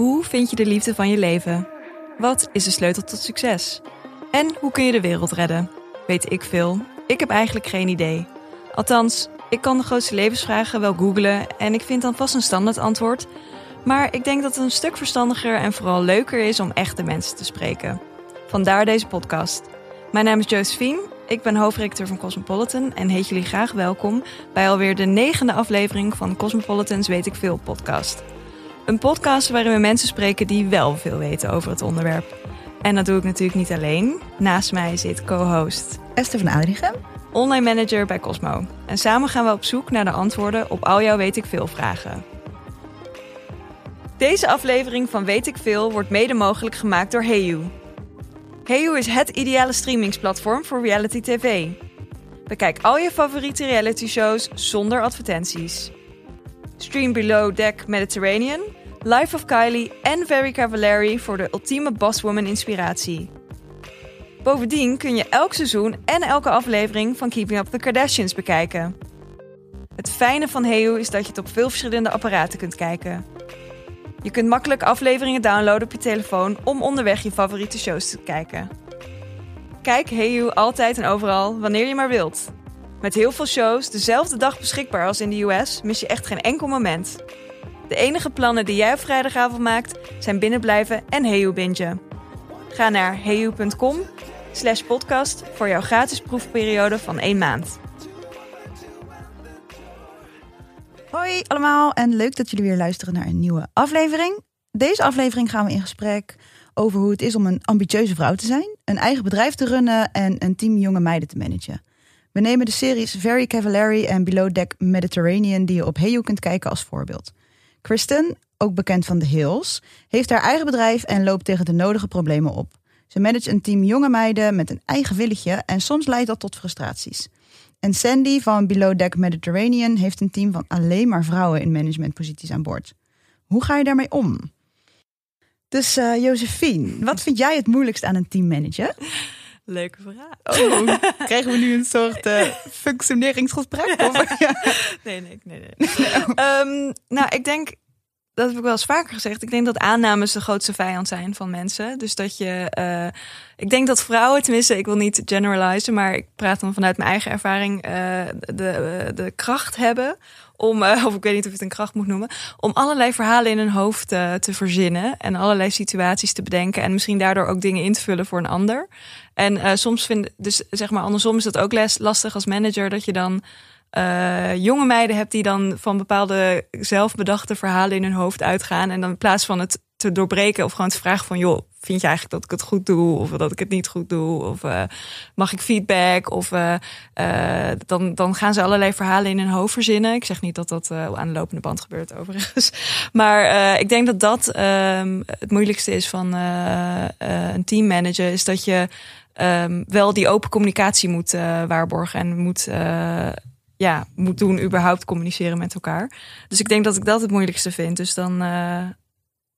Hoe vind je de liefde van je leven? Wat is de sleutel tot succes? En hoe kun je de wereld redden? Weet ik veel. Ik heb eigenlijk geen idee. Althans, ik kan de grootste levensvragen wel googlen en ik vind dan vast een standaard antwoord. Maar ik denk dat het een stuk verstandiger en vooral leuker is om echte mensen te spreken. Vandaar deze podcast. Mijn naam is Josephine, ik ben hoofdredacteur van Cosmopolitan en heet jullie graag welkom bij alweer de negende aflevering van Cosmopolitan's Weet ik Veel podcast. Een podcast waarin we mensen spreken die wel veel weten over het onderwerp. En dat doe ik natuurlijk niet alleen. Naast mij zit co-host Esther van Adrichem, online manager bij Cosmo. En samen gaan we op zoek naar de antwoorden op al jouw Weet ik Veel vragen. Deze aflevering van Weet ik Veel wordt mede mogelijk gemaakt door Heyu. Heyu is het ideale streamingsplatform voor reality tv. Bekijk al je favoriete reality shows zonder advertenties. Stream Below Deck Mediterranean, Life of Kylie en Very Cavallari voor de ultieme bosswoman inspiratie. Bovendien kun je elk seizoen en elke aflevering van Keeping Up the Kardashians bekijken. Het fijne van Heyu is dat je het op veel verschillende apparaten kunt kijken. Je kunt makkelijk afleveringen downloaden op je telefoon om onderweg je favoriete shows te kijken. Kijk Heyu altijd en overal wanneer je maar wilt. Met heel veel shows dezelfde dag beschikbaar als in de US mis je echt geen enkel moment. De enige plannen die jij op vrijdagavond maakt zijn binnenblijven en Heyu bingen. Ga naar heyu.com slash podcast voor jouw gratis proefperiode van één maand. Hoi allemaal en leuk dat jullie weer luisteren naar een nieuwe aflevering. Deze aflevering gaan we in gesprek over hoe het is om een ambitieuze vrouw te zijn, een eigen bedrijf te runnen en een team jonge meiden te managen. We nemen de series Very Cavallari en Below Deck Mediterranean die je op Heyo kunt kijken als voorbeeld. Kristen, ook bekend van The Hills, heeft haar eigen bedrijf en loopt tegen de nodige problemen op. Ze managt een team jonge meiden met een eigen willetje en soms leidt dat tot frustraties. En Sandy van Below Deck Mediterranean heeft een team van alleen maar vrouwen in managementposities aan boord. Hoe ga je daarmee om? Dus uh, Josephine, wat vind jij het moeilijkst aan een teammanager? Leuke vraag. Oh, krijgen we nu een soort uh, functioneringsgesprek? Of? nee, nee, nee. nee. um, nou, ik denk dat heb ik wel eens vaker gezegd. Ik denk dat aannames de grootste vijand zijn van mensen. Dus dat je. Uh, ik denk dat vrouwen, tenminste, ik wil niet generalizen, maar ik praat dan vanuit mijn eigen ervaring, uh, de, de kracht hebben om, of ik weet niet of je het een kracht moet noemen, om allerlei verhalen in hun hoofd te verzinnen en allerlei situaties te bedenken en misschien daardoor ook dingen in te vullen voor een ander. En soms vind dus zeg maar andersom is dat ook lastig als manager dat je dan jonge meiden hebt die dan van bepaalde zelfbedachte verhalen in hun hoofd uitgaan. En dan in plaats van het te doorbreken of gewoon te vragen van joh, vind je eigenlijk dat ik het goed doe of dat ik het niet goed doe? Of uh, mag ik feedback? Of uh, dan, dan gaan ze allerlei verhalen in hun hoofd verzinnen. Ik zeg niet dat dat aan de lopende band gebeurt overigens. Maar ik denk dat dat ehm, het moeilijkste is van een teammanager. Is dat je um, wel die open communicatie moet waarborgen en moet ja, moet doen, überhaupt communiceren met elkaar. Dus ik denk dat ik dat het moeilijkste vind. Dus dan,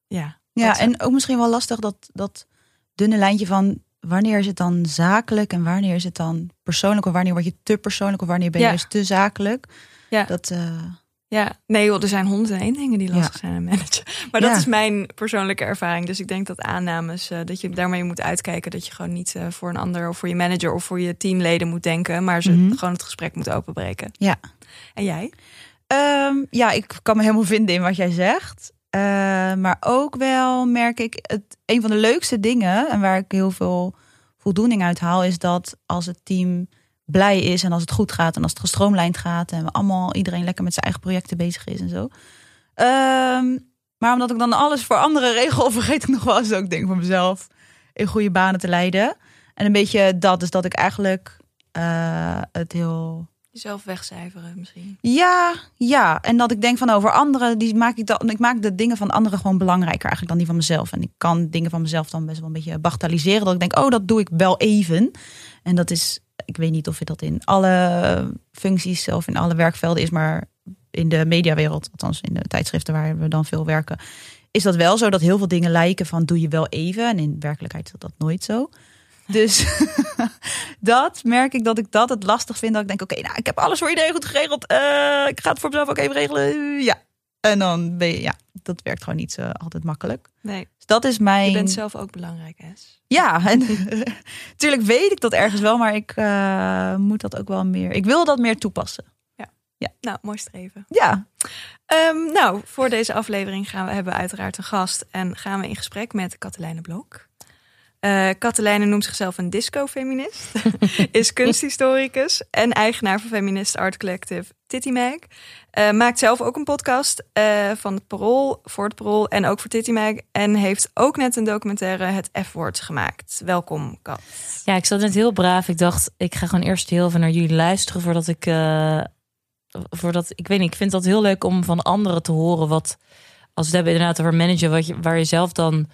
ja. Ja, en ook misschien wel lastig dat, dat dunne lijntje van wanneer is het dan zakelijk en wanneer is het dan persoonlijk of wanneer word je te persoonlijk of wanneer ben je ja. juist te zakelijk. Ja. Dat, uh, ja, nee joh, er zijn honderd één dingen die lastig zijn aan managen. Maar dat is mijn persoonlijke ervaring. Dus ik denk dat aannames, uh, dat je daarmee moet uitkijken. Dat je gewoon niet uh, voor een ander of voor je manager of voor je teamleden moet denken. Maar ze mm -hmm. gewoon het gesprek moet openbreken. Ja. En jij? Um, ja, ik kan me helemaal vinden in wat jij zegt. Uh, maar ook wel merk ik, het, een van de leukste dingen en waar ik heel veel voldoening uit haal, is dat als het team blij is en als het goed gaat en als het gestroomlijnd gaat en we allemaal iedereen lekker met zijn eigen projecten bezig is en zo. Um, maar omdat ik dan alles voor anderen regel, vergeet ik nog wel eens ook denk van mezelf in goede banen te leiden. En een beetje dat is dat ik eigenlijk uh, het heel jezelf wegcijferen misschien. Ja, ja. En dat ik denk van over anderen, die maak ik dan. Ik maak de dingen van anderen gewoon belangrijker eigenlijk dan die van mezelf. En ik kan dingen van mezelf dan best wel een beetje bagatelliseren. Dat ik denk, oh, dat doe ik wel even. En dat is ik weet niet of je dat in alle functies of in alle werkvelden is, maar in de mediawereld, althans in de tijdschriften waar we dan veel werken, is dat wel zo dat heel veel dingen lijken van doe je wel even. En in werkelijkheid is dat nooit zo. Dus dat merk ik dat ik dat het lastig vind. Dat ik denk, oké, okay, nou, ik heb alles voor iedereen goed geregeld. Uh, ik ga het voor mezelf ook even regelen. Ja. En dan ben je, ja. dat werkt gewoon niet zo altijd makkelijk. Nee, Dus dat is mijn. je bent zelf ook belangrijk, S. Ja, en natuurlijk weet ik dat ergens wel, maar ik eh, moet dat ook wel meer. Ik wil dat meer toepassen. Nou, mooi streven. Ja, Ehm, nou, voor deze aflevering gaan we, hebben we uiteraard een gast en gaan we in gesprek met Katelijne Blok. Eh Katelijne noemt zichzelf een disco-feminist, is kunsthistoricus en eigenaar van feminist art collective Titty Mag. Eh, maakt zelf ook een podcast eh, van het Parool, voor het Parool en ook voor Titty Mag. En heeft ook net een documentaire Het F-woord gemaakt. Welkom, Kat. Ja, ik zat net heel braaf. Ik dacht, ik ga gewoon eerst heel even naar jullie luisteren voordat ik. voordat, ik weet niet, ik vind dat heel leuk om van anderen te horen wat. Als we het hebben inderdaad over managen, wat waar je zelf dan.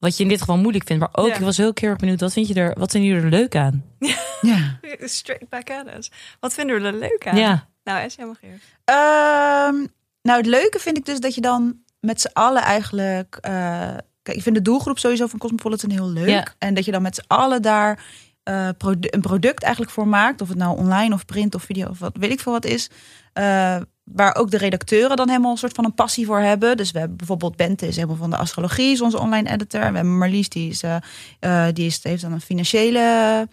Wat je in dit geval moeilijk vindt. Maar ook, Ja. ik was heel keer benieuwd, wat vind je er, wat vinden jullie er leuk aan? ja. Straight back at us. Wat vinden we er leuk aan? Ja, Nou, S, jij mag eerst. Ehm, nou, het leuke vind ik dus dat je dan met z'n allen eigenlijk. eh, kijk, ik vind de doelgroep sowieso van Cosmopolitan heel leuk. Ja. En dat je dan met z'n allen daar eh, produ- een product eigenlijk voor maakt. Of het nou online of print of video of wat weet ik veel wat is. Waar ook de redacteuren dan helemaal een soort van een passie voor hebben. Dus we hebben bijvoorbeeld Bente is helemaal van de astrologie, is onze online editor. We hebben Marlies, die, is, eh, eh, die is, heeft dan een financiële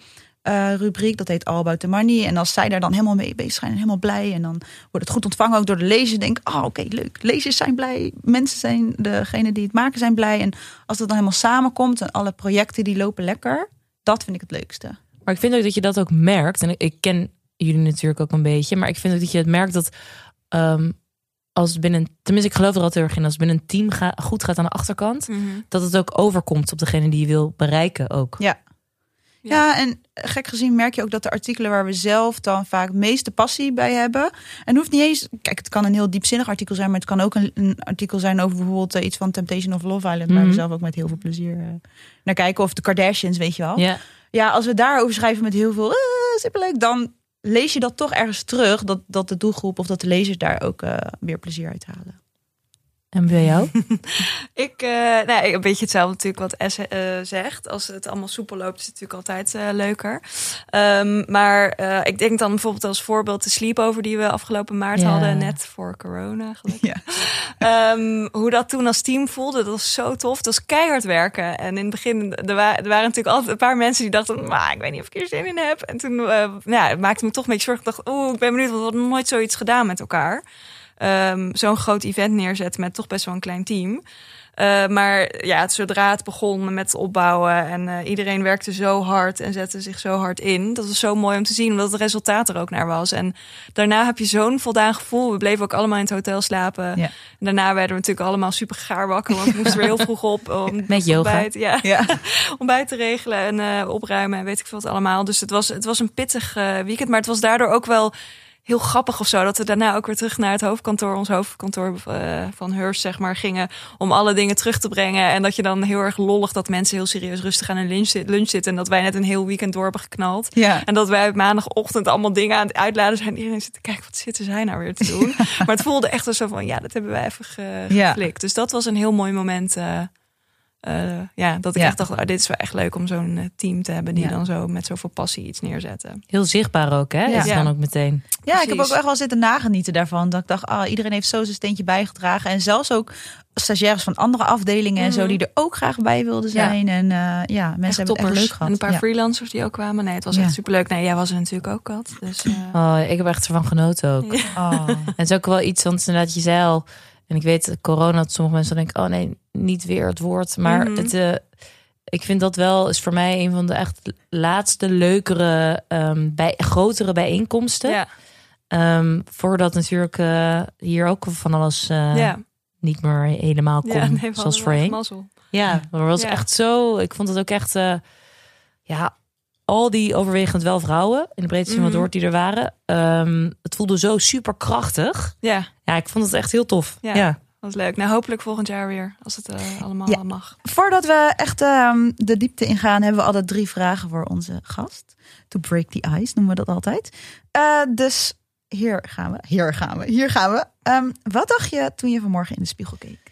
eh, rubriek. Dat heet All About the Money. En als zij daar dan helemaal mee bezig zijn en helemaal blij. En dan wordt het goed ontvangen ook door de lezers. Denk, oh oké, leuk. Lezers zijn blij. Mensen zijn, degene die het maken zijn blij. En als dat dan helemaal samenkomt en alle projecten die lopen lekker. Dat vind ik het leukste. maar ik vind ook dat je dat ook merkt. En ik ken jullie natuurlijk ook een beetje. Maar ik vind ook dat je het merkt dat. Ehm, als binnen, tenminste, ik geloof er altijd heel erg in. Als het binnen een team ga, goed gaat aan de achterkant, dat het ook overkomt op degene die je wil bereiken ook. Ja. Ja. en gek gezien merk je ook dat de artikelen waar we zelf dan vaak meeste passie bij hebben. En het hoeft niet eens. Kijk, het kan een heel diepzinnig artikel zijn, maar het kan ook een, een artikel zijn over bijvoorbeeld eh, iets van Temptation of Love Island. Waar we Mhm. zelf ook met heel veel plezier eh, naar kijken. Of de Kardashians, weet je wel. Ja. ja, als we daarover schrijven met heel veel uh, superleuk, dan lees je dat toch ergens terug. Dat, dat de doelgroep of dat de lezers daar ook eh, weer plezier uit halen. En bij jou? Ik, eh, nou, een beetje hetzelfde natuurlijk wat S eh, zegt. Als het allemaal soepel loopt, is het natuurlijk altijd eh, leuker. Ehm, maar ik denk dan bijvoorbeeld als voorbeeld de sleepover die we afgelopen maart Ja. hadden, net voor corona gelukkig. Ja. Ehm, hoe dat toen als team voelde, dat was zo tof. Het was keihard werken. En in het begin, er, wa- er waren natuurlijk altijd een paar mensen die dachten, maar ik weet niet of ik hier zin in heb. En toen ja, het maakte me toch een beetje zorgen. Ik dacht, oeh, ik ben benieuwd, want we hadden nooit zoiets gedaan met elkaar. Ehm, Zo'n groot event neerzetten met toch best wel een klein team. Eh, maar ja, zodra het begon met opbouwen en eh, iedereen werkte zo hard en zette zich zo hard in. Dat was zo mooi om te zien, omdat het resultaat er ook naar was. En daarna heb je zo'n voldaan gevoel. We bleven ook allemaal in het hotel slapen. Ja. En daarna werden we natuurlijk allemaal super gaar wakker, want we moesten weer heel vroeg op. Om Met yoga. Ontbijt, ja, Ja. ontbijt te regelen en eh, opruimen en weet ik veel wat allemaal. Dus het was, het was een pittig weekend, maar het was daardoor ook wel heel grappig of zo. Dat we daarna ook weer terug naar het hoofdkantoor, ons hoofdkantoor eh, van Hearst, zeg maar, gingen. Om alle dingen terug te brengen. En dat je dan heel erg lollig dat mensen heel serieus rustig aan een lunch, lunch zitten. En dat wij net een heel weekend door hebben geknald. Ja. En dat wij maandagochtend allemaal dingen aan het uitladen zijn. Iedereen zit te kijken, wat zitten zij nou weer te doen? Maar het voelde echt zo van, ja, dat hebben wij even Ja. geflikt. Dus dat was een heel mooi moment. eh, eh, ja, dat ik Ja. echt dacht, oh, dit is wel echt leuk om zo'n eh, team te hebben die Ja. dan zo met zoveel passie iets neerzetten. Heel zichtbaar ook, hè? Ja. Is dan ook meteen. Ja, ik heb ook echt wel zitten nagenieten daarvan. Dat ik dacht, ah, iedereen heeft zo zijn steentje bijgedragen. En zelfs ook stagiaires van andere afdelingen en zo, Mhm. die er ook graag bij wilden Ja. zijn. En eh, ja, mensen Echt hebben het echt leuk gehad. En een paar ja. freelancers die ook kwamen. Nee, het was Ja. echt superleuk. Nee, jij was er natuurlijk ook, Kat. Dus, eh, Oh, ik heb echt ervan genoten ook. Ja. Oh. En het is ook wel iets, want inderdaad, je zei al... En ik weet, dat corona, dat sommige mensen denken... oh nee, niet weer het woord. Maar Mhm. het, eh, ik vind dat wel, is voor mij een van de echt laatste, leukere... ehm, bij, grotere bijeenkomsten. ja, Ehm, voordat natuurlijk eh, hier ook van alles eh, ja. niet meer helemaal kon, ja, nee, zoals voorheen. Ja, maar was echt zo. Ik vond het ook echt. ja, al die overwegend wel vrouwen in de breedte zin van het Mhm. woord die er waren. ehm, het voelde zo super krachtig. Ja, Ja, ik vond het echt heel tof. Ja. Ja. was leuk. Nou, hopelijk volgend jaar weer. Als het eh, allemaal Ja. mag. Voordat we echt ehm, de diepte ingaan, hebben we altijd drie vragen voor onze gast. To break the ice noemen we dat altijd. Eh, dus hier gaan we. Hier gaan we. Hier gaan we. Ehm, wat dacht je toen je vanmorgen in de spiegel keek?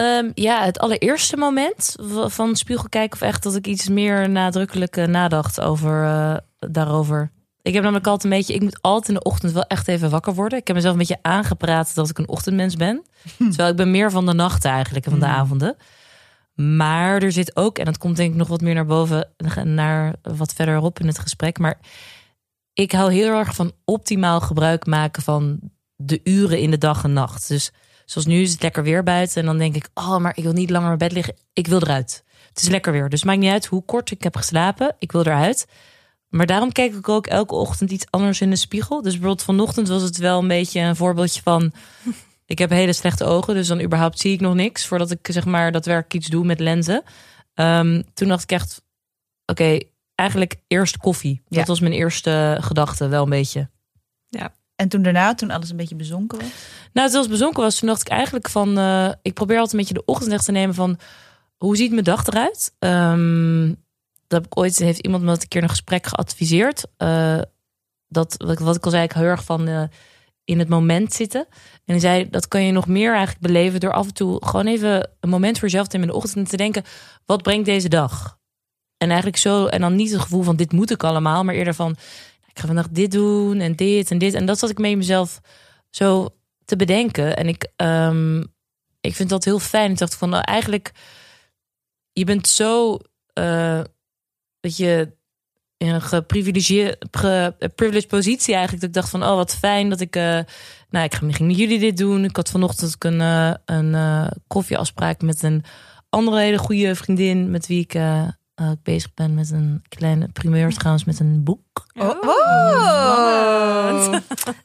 Ehm, ja, het allereerste moment van spiegel kijken of echt dat ik iets meer nadrukkelijk nadacht over eh, daarover. Ik heb namelijk altijd een beetje, ik moet altijd in de ochtend wel echt even wakker worden. Ik heb mezelf een beetje aangepraat dat ik een ochtendmens ben. Terwijl ik ben meer van de nachten eigenlijk en van de Hmm. avonden. Maar er zit ook, en dat komt denk ik nog wat meer naar boven, naar wat verderop in het gesprek. Maar ik hou heel erg van optimaal gebruik maken van de uren in de dag en nacht. Dus zoals nu is het lekker weer buiten. En dan denk ik, oh, maar ik wil niet langer in bed liggen. Ik wil eruit. Het is lekker weer. Dus maakt niet uit hoe kort ik heb geslapen. Ik wil eruit. Maar daarom kijk ik ook elke ochtend iets anders in de spiegel. Dus bijvoorbeeld vanochtend was het wel een beetje een voorbeeldje van... Ik heb hele slechte ogen, dus dan überhaupt zie ik nog niks... voordat ik zeg maar daadwerkelijk iets doe met lenzen. Ehm, toen dacht ik echt, oké, eigenlijk eerst koffie. Ja. Dat was mijn eerste gedachte, wel een beetje. En toen daarna, toen alles een beetje bezonken was. Nou, was bezonken was, toen dacht ik eigenlijk van... eh, ik probeer altijd een beetje de ochtend te nemen van... hoe ziet mijn dag eruit? Ehm, dat heb ik ooit, heeft iemand me dat een keer een gesprek geadviseerd. Eh, dat, wat, ik- al zei, ik heel erg van eh, in het moment zitten. En hij zei, dat kan je nog meer eigenlijk beleven... door af en toe gewoon even een moment voor jezelf te in de ochtend... en te denken, wat brengt deze dag? En eigenlijk zo, en dan niet het gevoel van dit moet ik allemaal... maar eerder van, ik ga vandaag dit doen en dit en dit. En dat zat ik mee mezelf zo te bedenken. En ik, ehm, ik vind dat heel fijn. Ik dacht van, nou, eigenlijk, je bent zo, eh, dat je in een geprivilegeerde ge- privileged positie eigenlijk. Dat ik dacht van, oh, wat fijn dat ik, eh, nou, ik ging met jullie dit doen. Ik had vanochtend een, eh, een koffieafspraak met een andere hele goede vriendin met wie ik eh, eh, bezig ben met een kleine primeur trouwens met een boek. Oh. Oh.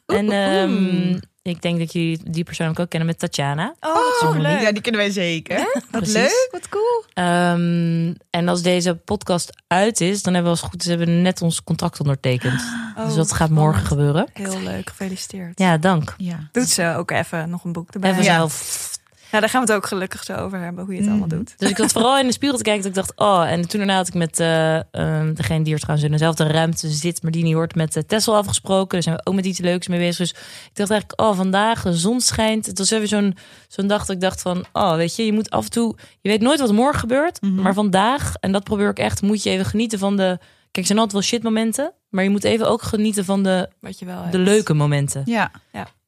En ehm, ik denk dat jullie die persoonlijk ook kennen met Tatjana. Oh, wat superleuk. Ja, die kennen wij zeker. Wat leuk, wat cool. Ehm, en als deze podcast uit is, dan hebben we als goed is, hebben we net ons contract ondertekend. Oh, dus dat gaat morgen spannend. gebeuren. Heel leuk, gefeliciteerd. Ja, dank. Ja. Doet ze ook even nog een boek erbij. Even Ja. zelf. Ja, daar gaan we het ook gelukkig zo over hebben, hoe je het Mm. allemaal doet. Dus ik had vooral in de spiegel te kijken dat ik dacht, oh. En toen daarna had ik met eh, ehm, degene die er trouwens in dezelfde ruimte zit, maar die niet hoort, met uh, Tessel afgesproken. Daar zijn we ook met iets leuks mee bezig. Dus ik dacht eigenlijk, oh, vandaag de zon schijnt. Het was even zo'n zo'n dag dat ik dacht van, oh, weet je, je moet af en toe, je weet nooit wat morgen gebeurt, Mhm. maar vandaag, en dat probeer ik echt, moet je even genieten van de, kijk, er zijn altijd wel shit momenten, maar je moet even ook genieten van de, Wat je wel de hebt. leuke momenten. Ja,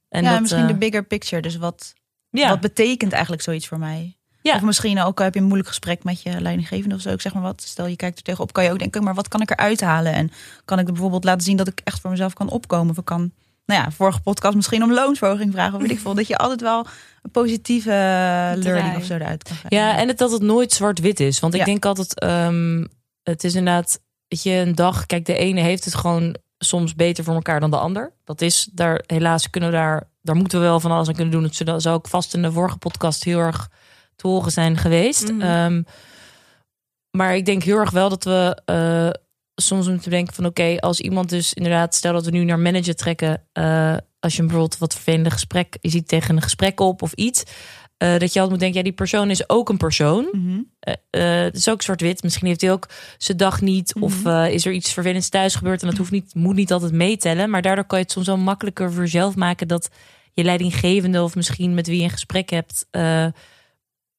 En ja dat, misschien eh, de bigger picture. Dus wat, ja, wat betekent eigenlijk zoiets voor mij? Ja. Of misschien ook heb je een moeilijk gesprek met je leidinggevende of zo. Ik zeg maar wat, stel je kijkt er tegenop, kan je ook denken, maar wat kan ik eruit halen? En kan ik er bijvoorbeeld laten zien dat ik echt voor mezelf kan opkomen? Of ik kan, nou ja, vorige podcast misschien om loonsverhoging vragen. Of weet ik veel. Dat je altijd wel een positieve learning Draai. of zo eruit kan krijgen. Ja, en het, dat het nooit zwart-wit is. Want ik Ja. denk altijd, ehm, het is inderdaad, dat je, een dag, kijk, de ene heeft het gewoon soms beter voor elkaar dan de ander. Dat is daar, helaas kunnen we daar, daar moeten we wel van alles aan kunnen doen. Dat zou- zou ook vast in de vorige podcast heel erg te horen zijn geweest. Mhm. Ehm, maar ik denk heel erg wel dat we eh, soms moeten denken van oké, als iemand dus inderdaad, stel dat we nu naar manager trekken, eh, als je bijvoorbeeld wat vervelende gesprek, je ziet tegen een gesprek op of iets, eh, dat je altijd moet denken, ja, die persoon is ook een persoon. Mhm. Eh, eh, het is ook zwart-wit. Misschien heeft hij ook zijn dag niet. Of Mhm. is er iets vervelends thuis gebeurd. En dat hoeft niet, moet niet altijd meetellen. Maar daardoor kan je het soms wel makkelijker voor jezelf maken. Dat je leidinggevende of misschien met wie je een gesprek hebt.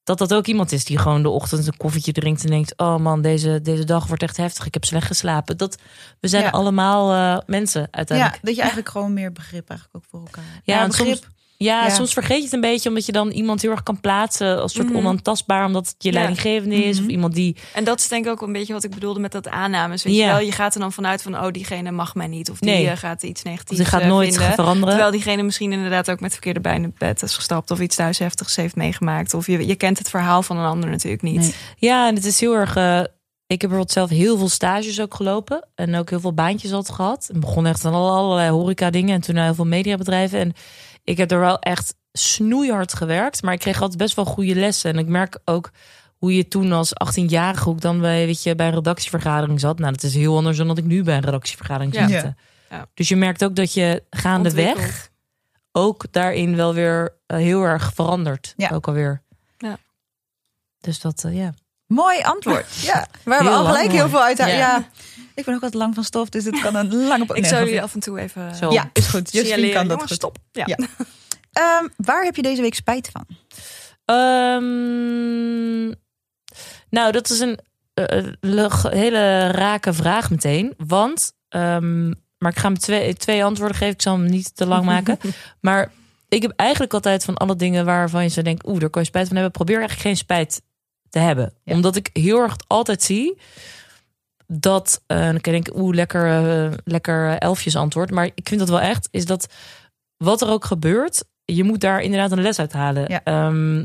dat dat ook iemand is die gewoon de ochtend een koffietje drinkt. En denkt, oh man, deze, deze dag wordt echt heftig. Ik heb slecht geslapen. Dat, we zijn Ja. allemaal mensen Ja, uiteindelijk. dat je eigenlijk gewoon meer begrip eigenlijk ook voor elkaar hebt. Ja, en begrip. soms- Ja, Ja. soms vergeet je het een beetje. Omdat je dan iemand heel erg kan plaatsen. Als soort Mhm. onaantastbaar. Omdat het je Ja. leidinggevende is. Mhm. Of iemand die En dat is denk ik ook een beetje wat ik bedoelde met dat aannames. Weet Ja. je wel, je gaat er dan vanuit van, oh, diegene mag mij niet. Of die Nee. eh, gaat iets Of negatiefs die gaat eh, nooit vinden. veranderen. Terwijl diegene misschien inderdaad ook met verkeerde bijna in bed is gestapt. Of iets thuis heftigs heeft meegemaakt. Of je, je kent het verhaal van een ander natuurlijk niet. Nee. Ja, en het is heel erg. eh, ik heb bijvoorbeeld zelf heel veel stages ook gelopen. En ook heel veel baantjes altijd gehad. En begon echt aan alle- allerlei horeca dingen. En toen naar heel veel mediabedrijven. En ik heb er wel echt snoeihard gewerkt. Maar ik kreeg altijd best wel goede lessen. En ik merk ook hoe je toen als 18-jarige ook dan bij, weet je, bij een redactievergadering zat. Nou, dat is heel anders dan dat ik nu bij een redactievergadering Ja. zit. Ja. Dus je merkt ook dat je gaandeweg ook daarin wel weer eh, heel erg verandert. Ja. Ook alweer. Ja. Dus dat, eh, ja. Mooi antwoord. Ja, we hebben Heel al gelijk heel veel uit. Ja. Ja. Ik ben ook wat lang van stof, dus het kan een lange. Ik nee, zou jullie af en toe even Zo. Ja, is goed. Signaleren. kan dat Jongens, goed. stop. Ja. Ja. Ehm, waar heb je deze week spijt van? Ehm, nou, dat is een eh, le- hele rake vraag meteen. Want ehm, maar ik ga hem twee, twee antwoorden geven. Ik zal hem niet te lang maken. maar ik heb eigenlijk altijd van alle dingen waarvan je zo denkt, oeh, daar kan je spijt van hebben. Probeer eigenlijk geen spijt te hebben. Ja. Omdat ik heel erg altijd zie dat, eh, dan kan denken, oeh, lekker, eh, lekker elfjes antwoord. Maar ik vind dat wel echt, is dat wat er ook gebeurt, je moet daar inderdaad een les uit halen. Ja. Ehm,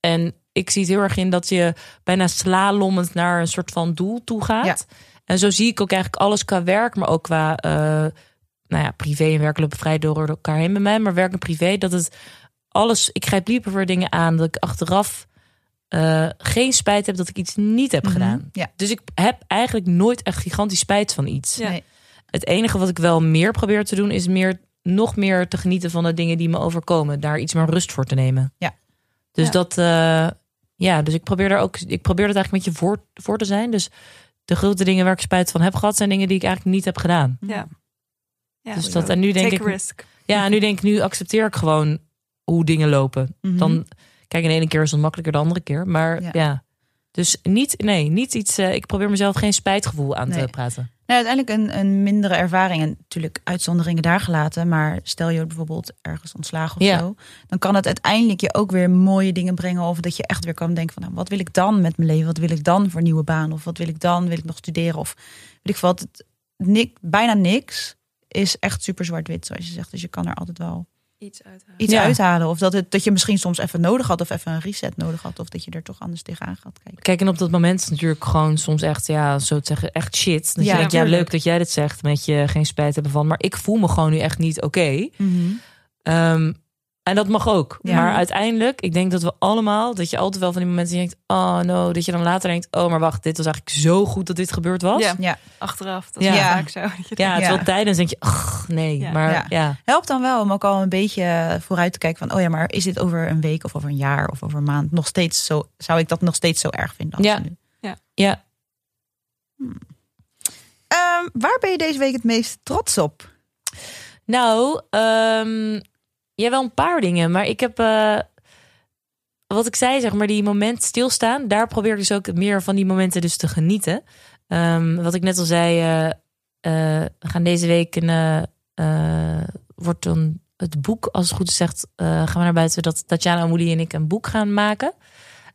en ik zie het heel erg in dat je bijna slalommend naar een soort van doel toe gaat. En zo zie ik ook eigenlijk alles qua werk, maar ook qua eh, nou ja, privé en werk lopen vrij door elkaar heen bij mij. Maar werk en privé, dat het alles, ik grijp liever voor dingen aan dat ik achteraf eh, geen spijt heb dat ik iets niet heb gedaan. Mhm. Ja. Dus ik heb eigenlijk nooit echt gigantisch spijt van iets. Ja. Nee. Het enige wat ik wel meer probeer te doen, is meer, nog meer te genieten van de dingen die me overkomen. Daar iets meer rust voor te nemen. Ja. Dus Ja. dat, eh, ja, dus ik probeer daar ook, ik probeer dat eigenlijk met je voor, voor te zijn. Dus de grote dingen waar ik spijt van heb gehad, zijn dingen die ik eigenlijk niet heb gedaan. Ja. ja Dus dat, en nu denk Take ik, a risk. ja, en nu denk ik, nu accepteer ik gewoon hoe dingen lopen. Mhm. Dan, kijk, in de ene keer is het makkelijker dan de andere keer. Maar Ja. ja. Dus niet, nee, niet iets. eh, ik probeer mezelf geen spijtgevoel aan Nee. te praten. Nou, uiteindelijk een, een mindere ervaring. En natuurlijk uitzonderingen daar gelaten. Maar stel je bijvoorbeeld ergens ontslagen of Ja. zo. Dan kan het uiteindelijk je ook weer mooie dingen brengen. Of dat je echt weer kan denken van nou, wat wil ik dan met mijn leven? Wat wil ik dan voor een nieuwe baan? Of wat wil ik dan? Wil ik nog studeren? Of weet ik wat. Het, nik, bijna niks is echt super zwart-wit zoals je zegt. Dus je kan er altijd wel Iets uithalen. iets Ja. uithalen. Of dat, het, dat je misschien soms even nodig had. Of even een reset nodig had. Of dat je er toch anders tegenaan gaat kijken. Kijk, en op dat moment is natuurlijk gewoon soms echt, ja, zo te zeggen, echt shit. Dat Ja, je denkt, ja, leuk dat jij dit zegt, met je geen spijt hebben van. Maar ik voel me gewoon nu echt niet oké. Ehm, en dat mag ook. Ja. Maar uiteindelijk, ik denk dat we allemaal, dat je altijd wel van die momenten denkt, oh no, dat je dan later denkt, oh maar wacht, dit was eigenlijk zo goed dat dit gebeurd was. Ja. Ja. Achteraf. Dat is Ja. vaak zo. Dat je Ja, denkt, terwijl tijdens denk je, ach nee, Ja. maar Ja. ja. Helpt dan wel om ook al een beetje vooruit te kijken van, oh ja, maar is dit over een week of over een jaar of over een maand nog steeds zo? Zou ik dat nog steeds zo erg vinden? als Ja. nu? ja. Ehm, waar ben je deze week het meest trots op? Nou, ehm ja, wel een paar dingen. Maar ik heb, eh, wat ik zei, zeg maar, die moment stilstaan. Daar probeer ik dus ook meer van die momenten dus te genieten. Ehm, wat ik net al zei, eh, eh, we gaan deze week een, wordt dan het boek, als het goed is zegt, gaan we naar buiten dat Tatjana Amouli en ik een boek gaan maken.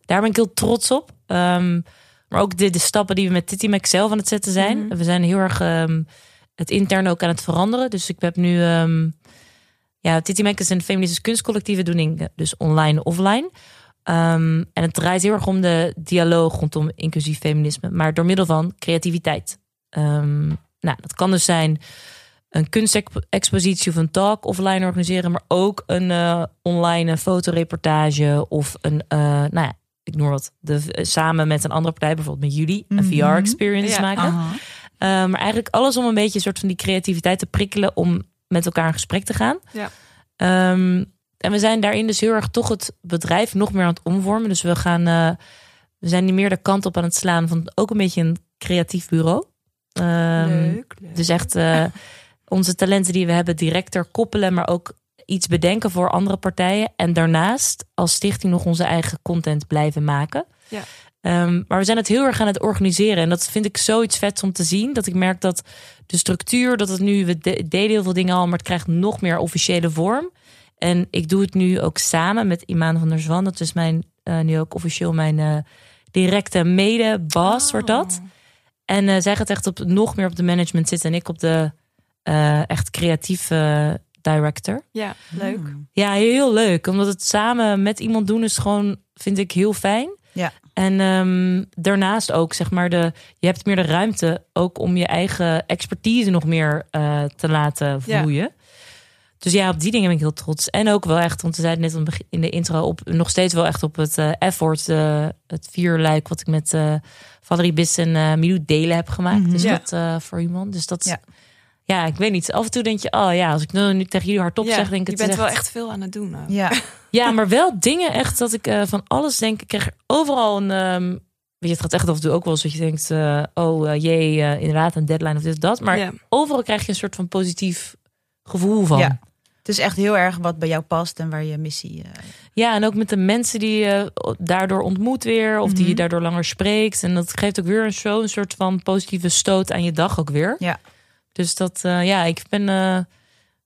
Daar ben ik heel trots op. Ehm, maar ook de, de stappen die we met Titi Mac zelf aan het zetten zijn. Mhm. We zijn heel erg ehm, het interne ook aan het veranderen. Dus ik heb nu... ehm, ja, Titi Mac is een feministisch kunstcollectieve doening. Dus online en offline. Ehm, en het draait heel erg om de dialoog rondom inclusief feminisme. Maar door middel van creativiteit. Ehm, nou, dat kan dus zijn een kunstexpositie of een talk offline organiseren. Maar ook een eh, online fotoreportage. Of een, eh, nou ja, ik noem wat. De, samen met een andere partij, bijvoorbeeld met jullie. Een Mhm. VR-experience Ja. maken. Uh, maar eigenlijk alles om een beetje een soort van die creativiteit te prikkelen om met elkaar in gesprek te gaan. Ja. Um, en we zijn daarin dus heel erg toch het bedrijf nog meer aan het omvormen. Dus we gaan, uh, we zijn nu meer de kant op aan het slaan van ook een beetje een creatief bureau. Um, leuk, leuk. Dus echt uh, onze talenten die we hebben directer koppelen, maar ook iets bedenken voor andere partijen. En daarnaast als stichting nog onze eigen content blijven maken. Ja. Um, maar we zijn het heel erg aan het organiseren. En dat vind ik zoiets vets om te zien. Dat ik merk dat de structuur, dat het nu, we de, deden heel veel dingen al, maar het krijgt nog meer officiële vorm. En ik doe het nu ook samen met Imaan van der Zwan. Dat is mijn, uh, nu ook officieel mijn uh, directe mede-baas, oh. wordt dat. En uh, zij gaat echt op, nog meer op de management zitten en ik op de uh, echt creatieve director. Ja, leuk. Hmm. Ja, heel leuk. Omdat het samen met iemand doen is gewoon, vind ik, heel fijn. Ja. En um, daarnaast ook, zeg maar, de, je hebt meer de ruimte ook om je eigen expertise nog meer uh, te laten vloeien. Ja. Dus ja, op die dingen ben ik heel trots. En ook wel echt, want we zeiden net in de intro op, nog steeds wel echt op het uh, effort, uh, het vierluik wat ik met Valerie Biss en Milou Delen heb gemaakt. Mm -hmm. Dus ja. dat voor iemand. Dus dat, ja. Ja. ik weet niet. Af en toe denk je, oh ja, als ik nu, nu tegen jullie hardop ja, zeg, denk ik je het bent echt, wel echt veel aan het doen. Ook. Ja. ja, maar wel dingen echt dat ik uh, van alles denk. Ik krijg overal een. Um, weet je, het gaat echt af en toe ook wel eens dat je denkt: uh, oh uh, jee, inderdaad, een deadline of dit of dat. Maar Ja. overal krijg je een soort van positief gevoel van. Ja. Het is echt heel erg wat bij jou past en waar je missie. eh, Ja, en ook met de mensen die je daardoor ontmoet weer, of die je Mhm. daardoor langer spreekt. En dat geeft ook weer een, zo, een soort van positieve stoot aan je dag ook weer. Ja. Dus dat, eh, ja, ik ben, eh,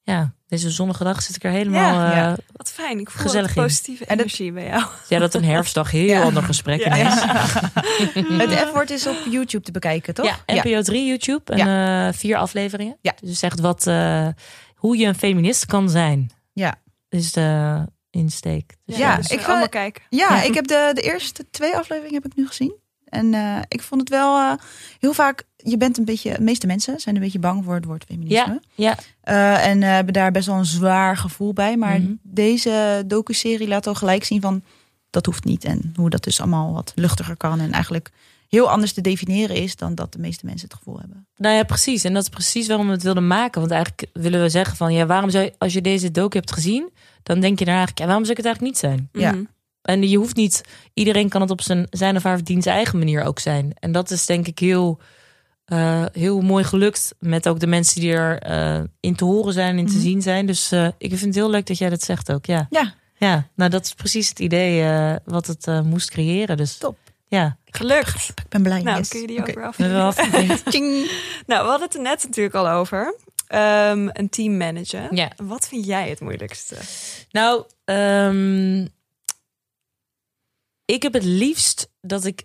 ja, deze zonnige dag zit ik er helemaal. Ja, Ja, ja. Wat fijn. Ik voel Gezellig positieve En energie bij jou. ja, dat een herfstdag heel Ja. ander gesprek Ja. ineens. Het F-woord is op YouTube te bekijken, toch? Ja, NPO 3 YouTube en eh, vier afleveringen. Ja. Dus zegt wat, eh, hoe je een feminist kan zijn. Ja. Is de insteek. Dus Ja, dus ik ik ga- allemaal kijken. Ja, Ja. ik heb de, de eerste twee afleveringen heb ik nu gezien. En eh, ik vond het wel eh, heel vaak. Je bent een beetje. De meeste mensen zijn een beetje bang voor het woord feminisme. Ja, Eh, en eh, hebben daar best wel een zwaar gevoel bij. Maar Mhm. deze docu-serie laat al gelijk zien van dat hoeft niet. En hoe dat dus allemaal wat luchtiger kan. En eigenlijk heel anders te definiëren is dan dat de meeste mensen het gevoel hebben. nou ja, precies. En dat is precies waarom we het wilden maken. Want eigenlijk willen we zeggen van, ja, waarom zou je, als je deze docu hebt gezien, dan denk je daar eigenlijk, ja, waarom zou ik het eigenlijk niet zijn? Ja. Mhm. En je hoeft niet, iedereen kan het op zijn, zijn of haar verdienste eigen manier ook zijn. En dat is denk ik heel, eh, heel mooi gelukt met ook de mensen die er eh, in te horen zijn en te Mhm. zien zijn. Dus eh, ik vind het heel leuk dat jij dat zegt ook. Ja, Ja, ja nou dat is precies het idee wat het moest creëren. Dus Top. ja, Gelukt. ik ben blij. Nou, yes. kun je die Oké. ook weer. Tjing. Nou, we hadden het er net natuurlijk al over. Ehm, een team managen. Ja. Wat vind jij het moeilijkste? Nou, ehm, ik heb het liefst dat ik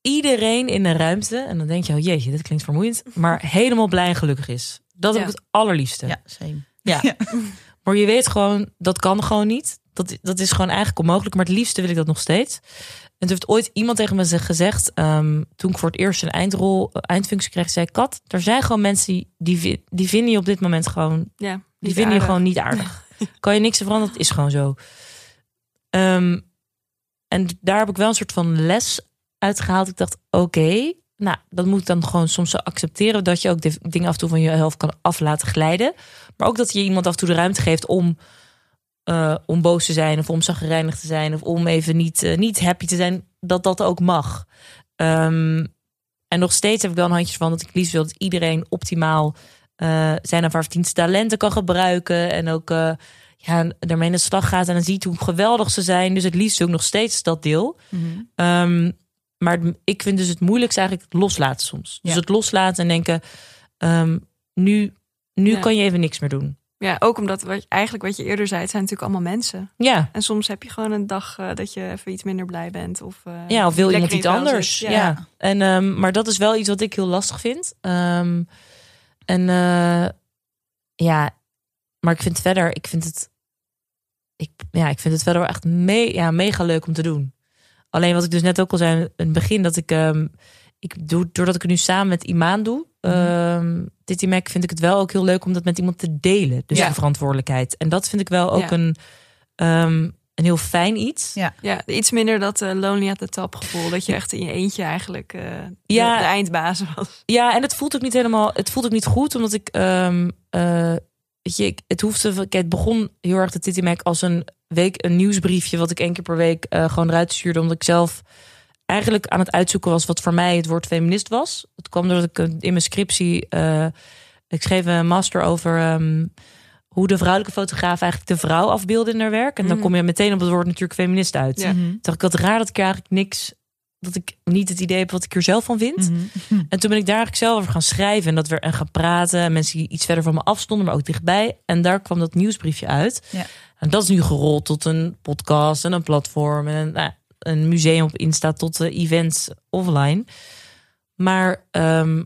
iedereen in de ruimte, en dan denk je, oh jeetje, dit klinkt vermoeiend, maar helemaal blij en gelukkig is. Dat heb Ja. ik het allerliefste. Ja, same. Ja. Maar je weet gewoon, dat kan gewoon niet. Dat, dat is gewoon eigenlijk onmogelijk. Maar het liefste wil ik dat nog steeds. En toen heeft ooit iemand tegen me gezegd, ehm, toen ik voor het eerst een eindrol, eh, eindfunctie kreeg, zei Kat, er zijn gewoon mensen die, die, vi- die vinden je op dit moment gewoon Ja, die vinden je gewoon niet aardig. kan je niks veranderen, het is gewoon zo. Ehm, en daar heb ik wel een soort van les uitgehaald. Ik dacht, oké, nou, dat moet ik dan gewoon soms accepteren. Dat je ook dingen af en toe van je helft kan af laten glijden. Maar ook dat je iemand af en toe de ruimte geeft om, eh, om boos te zijn. Of om zagrijnig te zijn. Of om even niet, eh, niet happy te zijn. Dat dat ook mag. Ehm, en nog steeds heb ik wel een handje van dat ik liefst wil dat iedereen optimaal eh, zijn of haar verdienste talenten kan gebruiken. En ook ja, daarmee in de slag gaat en dan ziet hoe geweldig ze zijn. Dus het liefst ik nog steeds dat deel. Mhm. Ehm, maar ik vind dus het moeilijkste eigenlijk het loslaten soms. Dus Ja. het loslaten en denken, ehm, nu, nu Ja. kan je even niks meer doen. Ja, ook omdat wat, eigenlijk wat je eerder zei, het zijn natuurlijk allemaal mensen. Ja, En soms heb je gewoon een dag eh, dat je even iets minder blij bent. Of, eh, ja of wil iemand iets anders. Ja. En, ehm, maar dat is wel iets wat ik heel lastig vind. En eh, ja, maar ik vind verder, ik vind het, ik, ja, ik vind het verder wel echt me, ja, mega leuk om te doen. Alleen wat ik dus net ook al zei in het begin, dat ik, ehm, ik doe, doordat ik het nu samen met Imaan doe, ehm Titty Mac, vind ik het wel ook heel leuk om dat met iemand te delen. Dus Ja. de verantwoordelijkheid. En dat vind ik wel ook Ja. een, ehm, een heel fijn iets. Ja. Ja, iets minder dat eh, lonely at the top gevoel. Dat je echt in je eentje eigenlijk eh, Ja. de, de eindbaas was. Ja, en het voelt ook niet helemaal. Het voelt ook niet goed, omdat ik. ehm eh, weet je, ik- het hoefde. Het begon heel erg de Titty Mac als een week een nieuwsbriefje. wat ik één keer per week eh, gewoon eruit stuurde. Omdat ik zelf eigenlijk aan het uitzoeken was wat voor mij het woord feminist was. Het kwam doordat ik in mijn scriptie. eh, ik schreef een master over. ehm, hoe de vrouwelijke fotograaf eigenlijk de vrouw afbeelden in haar werk. En dan Mhm. kom je meteen op het woord natuurlijk feminist uit. Ja. Toen dacht ik, wat raar dat ik eigenlijk niks... dat ik niet het idee heb wat ik er zelf van vind. Mhm. En toen ben ik daar eigenlijk zelf over gaan schrijven en dat weer en gaan praten. En mensen die iets verder van me afstonden, maar ook dichtbij. En daar kwam dat nieuwsbriefje uit. Ja. En dat is nu gerold tot een podcast en een platform en een, nou, een museum op Insta tot eh, events offline. Maar ehm,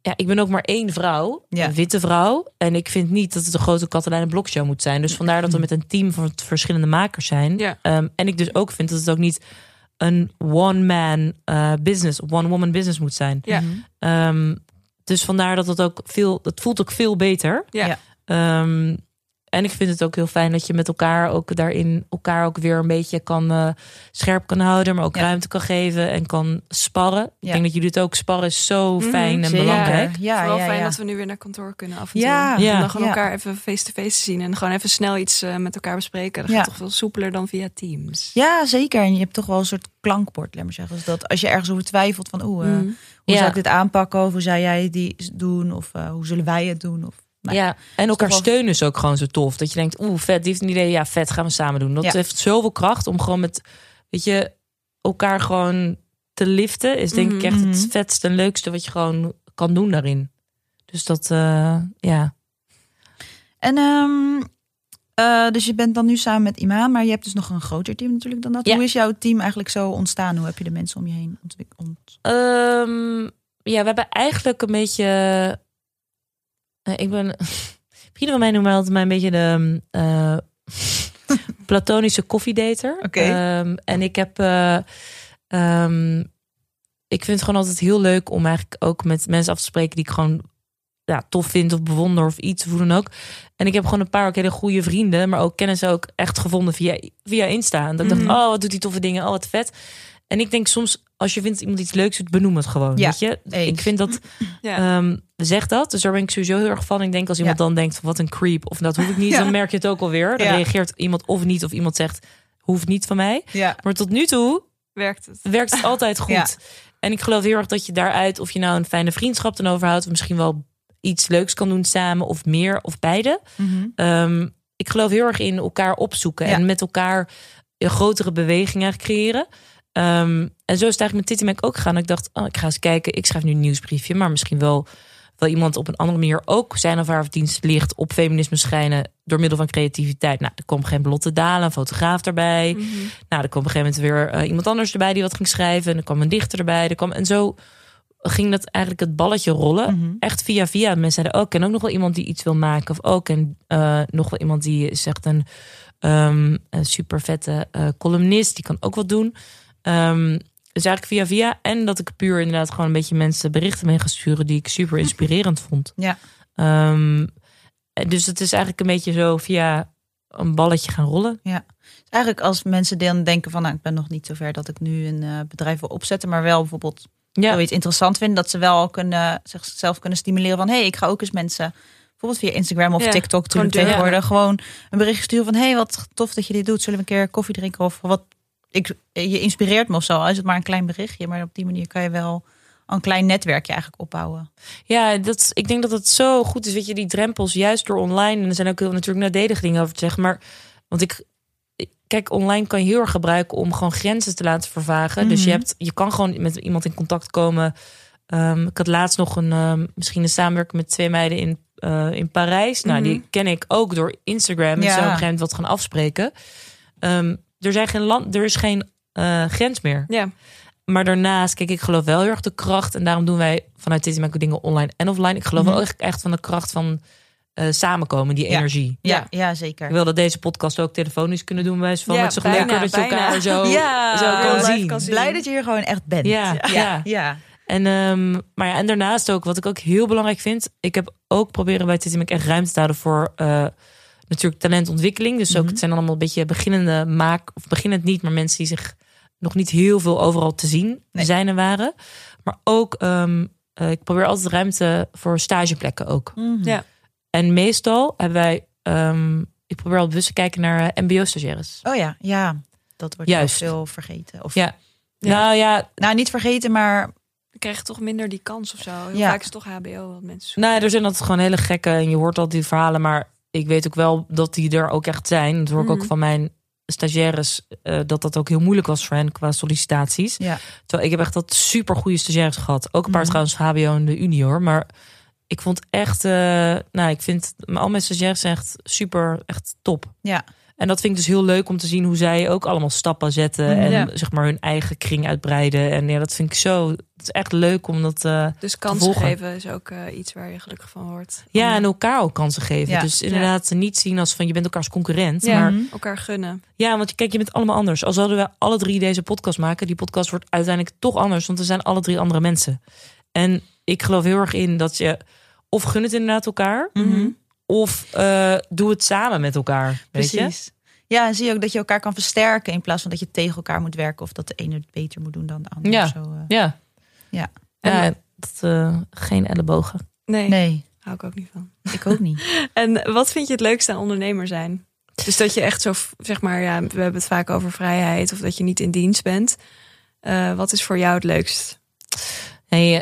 ja, ik ben ook maar één vrouw, Ja. een witte vrouw. En ik vind niet dat het een grote Katelijne Blokshow moet zijn. Dus vandaar dat we met een team van verschillende makers zijn. Ja. Ehm, en ik dus ook vind dat het ook niet een one-man eh, business, one-woman business moet zijn. Ja. Mhm. Ehm, dus vandaar dat het ook veel, het voelt ook veel beter. Ja. Ja. En ik vind het ook heel fijn dat je met elkaar ook daarin elkaar ook weer een beetje kan eh, scherp kan houden, maar ook Ja. ruimte kan geven en kan sparren. Ik denk dat jullie het ook sparren is zo Mhm, fijn en Zeker. belangrijk. Ja, Vooral ja, fijn ja. dat we nu weer naar kantoor kunnen af en Ja. toe. Ja. Om dan gewoon Ja. elkaar even face-to-face te zien. En gewoon even snel iets eh, met elkaar bespreken. Dat Ja. gaat toch veel soepeler dan via Teams. Ja, zeker. En je hebt toch wel een soort klankbord, laat maar zeggen. Dus dat als je ergens over twijfelt van, oeh, eh, Mm. hoe Ja. zou ik dit aanpakken? Of hoe zou jij die doen? Of eh, hoe zullen wij het doen? Of, nou, Ja, en elkaar wel- steunen is ook gewoon zo tof. Dat je denkt, oeh, vet, die heeft een idee. Ja, vet, gaan we samen doen. Dat Ja. heeft zoveel kracht om gewoon met, weet je, elkaar gewoon te liften. Is denk ik echt Mhm. het vetste en leukste wat je gewoon kan doen daarin. Dus dat, eh, ja. En ehm, eh, dus je bent dan nu samen met Imaan, maar je hebt dus nog een groter team natuurlijk dan dat. Ja. Hoe is jouw team eigenlijk zo ontstaan? Hoe heb je de mensen om je heen ontwikkeld? Ehm, ja, we hebben eigenlijk een beetje. Eh, ik ben. Vrienden van mij noemen altijd mij een beetje de. eh, platonische koffiedater. Oké. Ehm, en ik heb. eh, ehm, ik vind het gewoon altijd heel leuk om eigenlijk ook met mensen af te spreken die ik gewoon ja, tof vind of bewonder of iets, hoe dan ook. En ik heb gewoon een paar ook hele goede vrienden, maar ook kennissen ook echt gevonden via, via Insta. En dat ik Mhm. dacht, oh, wat doet die toffe dingen, oh, wat vet. En ik denk soms, als je vindt iemand iets leuks doet, benoem het gewoon. Ja, weet je? eens. Ik vind dat, Ja. ehm zeg dat. Dus daar ben ik sowieso heel erg van. Ik denk als iemand dan denkt, van, wat een creep, of dat hoef ik niet, dan merk je het ook alweer. Dan reageert iemand of niet, of iemand zegt, hoeft niet van mij. Maar tot nu toe Werkt het? werkt het altijd goed. En ik geloof heel erg dat je daaruit, of je nou een fijne vriendschap dan overhoudt, of misschien wel iets leuks kan doen samen, of meer, of beide. Mhm. Ehm, ik geloof heel erg in elkaar opzoeken en met elkaar een grotere bewegingen creëren. Ehm, en zo is het eigenlijk met Titi Mac ook gegaan. Ik dacht, oh, ik ga eens kijken. Ik schrijf nu een nieuwsbriefje, maar misschien wel, wel iemand op een andere manier ook zijn of haar dienst ligt op feminisme schijnen door middel van creativiteit. Nou, er kwam geen Blotte Dalen, een fotograaf daarbij. Mhm. Nou, er kwam op een gegeven moment weer eh, iemand anders erbij die wat ging schrijven. En er kwam een dichter erbij. Er kwam, en zo ging dat eigenlijk het balletje rollen. Mhm. Echt via via. Mensen zeiden, oh, ik ken ook nog wel iemand die iets wil maken. Of ook en nog wel iemand die is echt een, ehm, een super vette eh, columnist. Die kan ook wat doen. Ehm, dus eigenlijk via via. En dat ik puur inderdaad gewoon een beetje mensen berichten mee ga sturen die ik super inspirerend vond. Ja. Ehm, dus het is eigenlijk een beetje zo via een balletje gaan rollen. Eigenlijk als mensen dan denken van, nou, ik ben nog niet zover dat ik nu een eh, bedrijf wil opzetten, maar wel bijvoorbeeld Ja, zoiets interessant vinden, dat ze wel kunnen zichzelf kunnen stimuleren van, hé, hey, ik ga ook eens mensen bijvoorbeeld via Instagram of Ja, TikTok doen, tegenwoordig gewoon een bericht sturen van, hé, hey, wat tof dat je dit doet, zullen we een keer koffie drinken of wat? Ik, je inspireert me of zo, al is het maar een klein berichtje, maar op die manier kan je wel een klein netwerkje eigenlijk opbouwen. Ja, dat, ik denk dat het zo goed is. Weet je, die drempels, juist door online. En er zijn ook heel natuurlijk nadelige dingen over te zeggen. Maar, want ik, kijk, online kan je heel erg gebruiken om gewoon grenzen te laten vervagen. Dus je, Mhm. hebt, je kan gewoon met iemand in contact komen. Ehm, ik had laatst nog een, ehm, misschien een samenwerking met twee meiden in, eh, in Parijs. Nou, Mhm. die ken ik ook door Instagram. En Ja. zo op een gegeven moment wat gaan afspreken. Ehm, er, zijn geen land, er is geen eh, grens meer. Ja. Maar daarnaast, kijk, ik geloof wel heel erg de kracht. En daarom doen wij vanuit ook dingen online en offline. Ik geloof Mhm. wel echt, echt van de kracht van eh, samenkomen, die Ja. energie. Ja, ja, zeker. Ik wil dat deze podcast ook telefonisch kunnen doen. Wij van Ja, het is toch bijna, leuker dat je bijna. elkaar zo, Ja, zo kan zien. kan zien. Blij dat je hier gewoon echt bent. Ja, ja. ja. ja. En, ehm, maar ja, en daarnaast ook, wat ik ook heel belangrijk vind. Ik heb ook proberen bij TTMK echt ruimte te houden voor eh, natuurlijk talentontwikkeling. Dus ook, Mhm. het zijn allemaal een beetje beginnende maak, of beginnend niet, maar mensen die zich nog niet heel veel overal te zien Nee. zijn en waren. Maar ook, ehm, eh, ik probeer altijd ruimte voor stageplekken ook. Mhm. Ja. En meestal hebben wij, ehm, ik probeer al bewust te kijken naar eh, mbo-stagiaires. Oh ja, ja. Dat wordt Juist. Veel vergeten. Of, Ja. Ja. Nou ja, Nou, niet vergeten, maar Dan krijg je toch minder die kans of zo. Heel Ja. vaak is het toch HBO wat mensen zoeken. Nou, er zijn altijd gewoon hele gekke en je hoort al die verhalen, maar ik weet ook wel dat die er ook echt zijn. Dat hoor ik ook Mhm. van mijn stagiaires eh, dat dat ook heel moeilijk was voor hen qua sollicitaties. ja. Terwijl ik heb echt dat super goede stagiaires gehad. Ook een paar Mhm. trouwens HBO en de Unie hoor, maar ik vond echt, eh, nou, ik vind al mijn stagiaires echt super, echt top. Ja. En dat vind ik dus heel leuk om te zien hoe zij ook allemaal stappen zetten en Ja. zeg maar hun eigen kring uitbreiden. En ja, dat vind ik zo, het is echt leuk om dat. eh, Dus kansen geven is ook eh, iets waar je gelukkig van wordt. Ja, en elkaar ook kansen geven. Ja. Dus inderdaad, niet zien als van je bent elkaars concurrent. Maar Mhm. elkaar gunnen. ja, want kijk, je bent allemaal anders. Als zouden we alle drie deze podcast maken, die podcast wordt uiteindelijk toch anders, want we zijn alle drie andere mensen. En ik geloof heel erg in dat je of gun het inderdaad elkaar, Mhm. Of eh, doe het samen met elkaar. Weet je? Precies. Ja, en zie je ook dat je elkaar kan versterken in plaats van dat je tegen elkaar moet werken of dat de ene het beter moet doen dan de ander. Ja. Zo, eh. Ja. Ja. Ja, dat, eh, geen ellebogen. Nee, Nee, hou ik ook niet van. ik ook niet. En wat vind je het leukste aan ondernemer zijn? Dus dat je echt zo, zeg maar, ja, we hebben het vaak over vrijheid of dat je niet in dienst bent. Eh, wat is voor jou het leukst?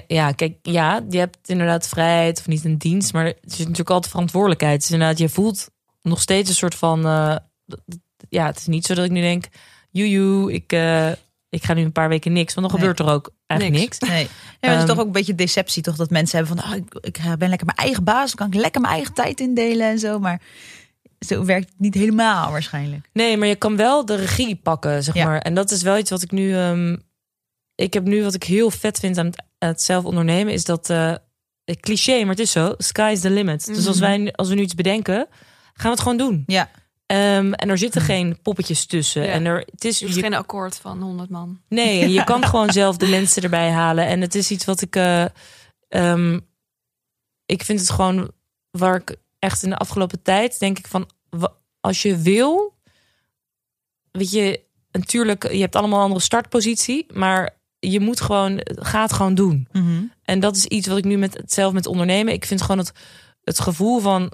Ja, kijk, ja, je hebt inderdaad vrijheid of niet een dienst, maar er is natuurlijk altijd verantwoordelijkheid. Dus inderdaad, je voelt nog steeds een soort van, eh, ja, het is niet zo dat ik nu denk, joejoe, ik, eh, ik ga nu een paar weken niks, want dan Nee. gebeurt er ook eigenlijk niks. Nee. Het is Ehm, toch ook een beetje deceptie, toch? Dat mensen hebben van, oh, ik, ik ben lekker mijn eigen baas, dan kan ik lekker mijn eigen tijd indelen en zo. Maar zo werkt het niet helemaal waarschijnlijk. Nee, maar je kan wel de regie pakken, zeg Ja. maar. En dat is wel iets wat ik nu... ehm, ik heb nu wat ik heel vet vind aan het, het zelf ondernemen... is dat, eh cliché, maar het is zo, sky is the limit. Dus als, wij, als we nu iets bedenken, gaan we het gewoon doen. Ja. Ehm, en er zitten geen poppetjes tussen. Ja. En er, het is, Je geen akkoord van 100 man. Nee, en je kan gewoon zelf de mensen erbij halen. En het is iets wat ik. eh, ehm, ik vind het gewoon waar ik echt in de afgelopen tijd denk ik van. Als je wil. Weet je, natuurlijk, je hebt allemaal een andere startpositie. Maar je moet gewoon. Ga het gewoon doen. En dat is iets wat ik nu met zelf met ondernemen. Ik vind gewoon het, het gevoel van.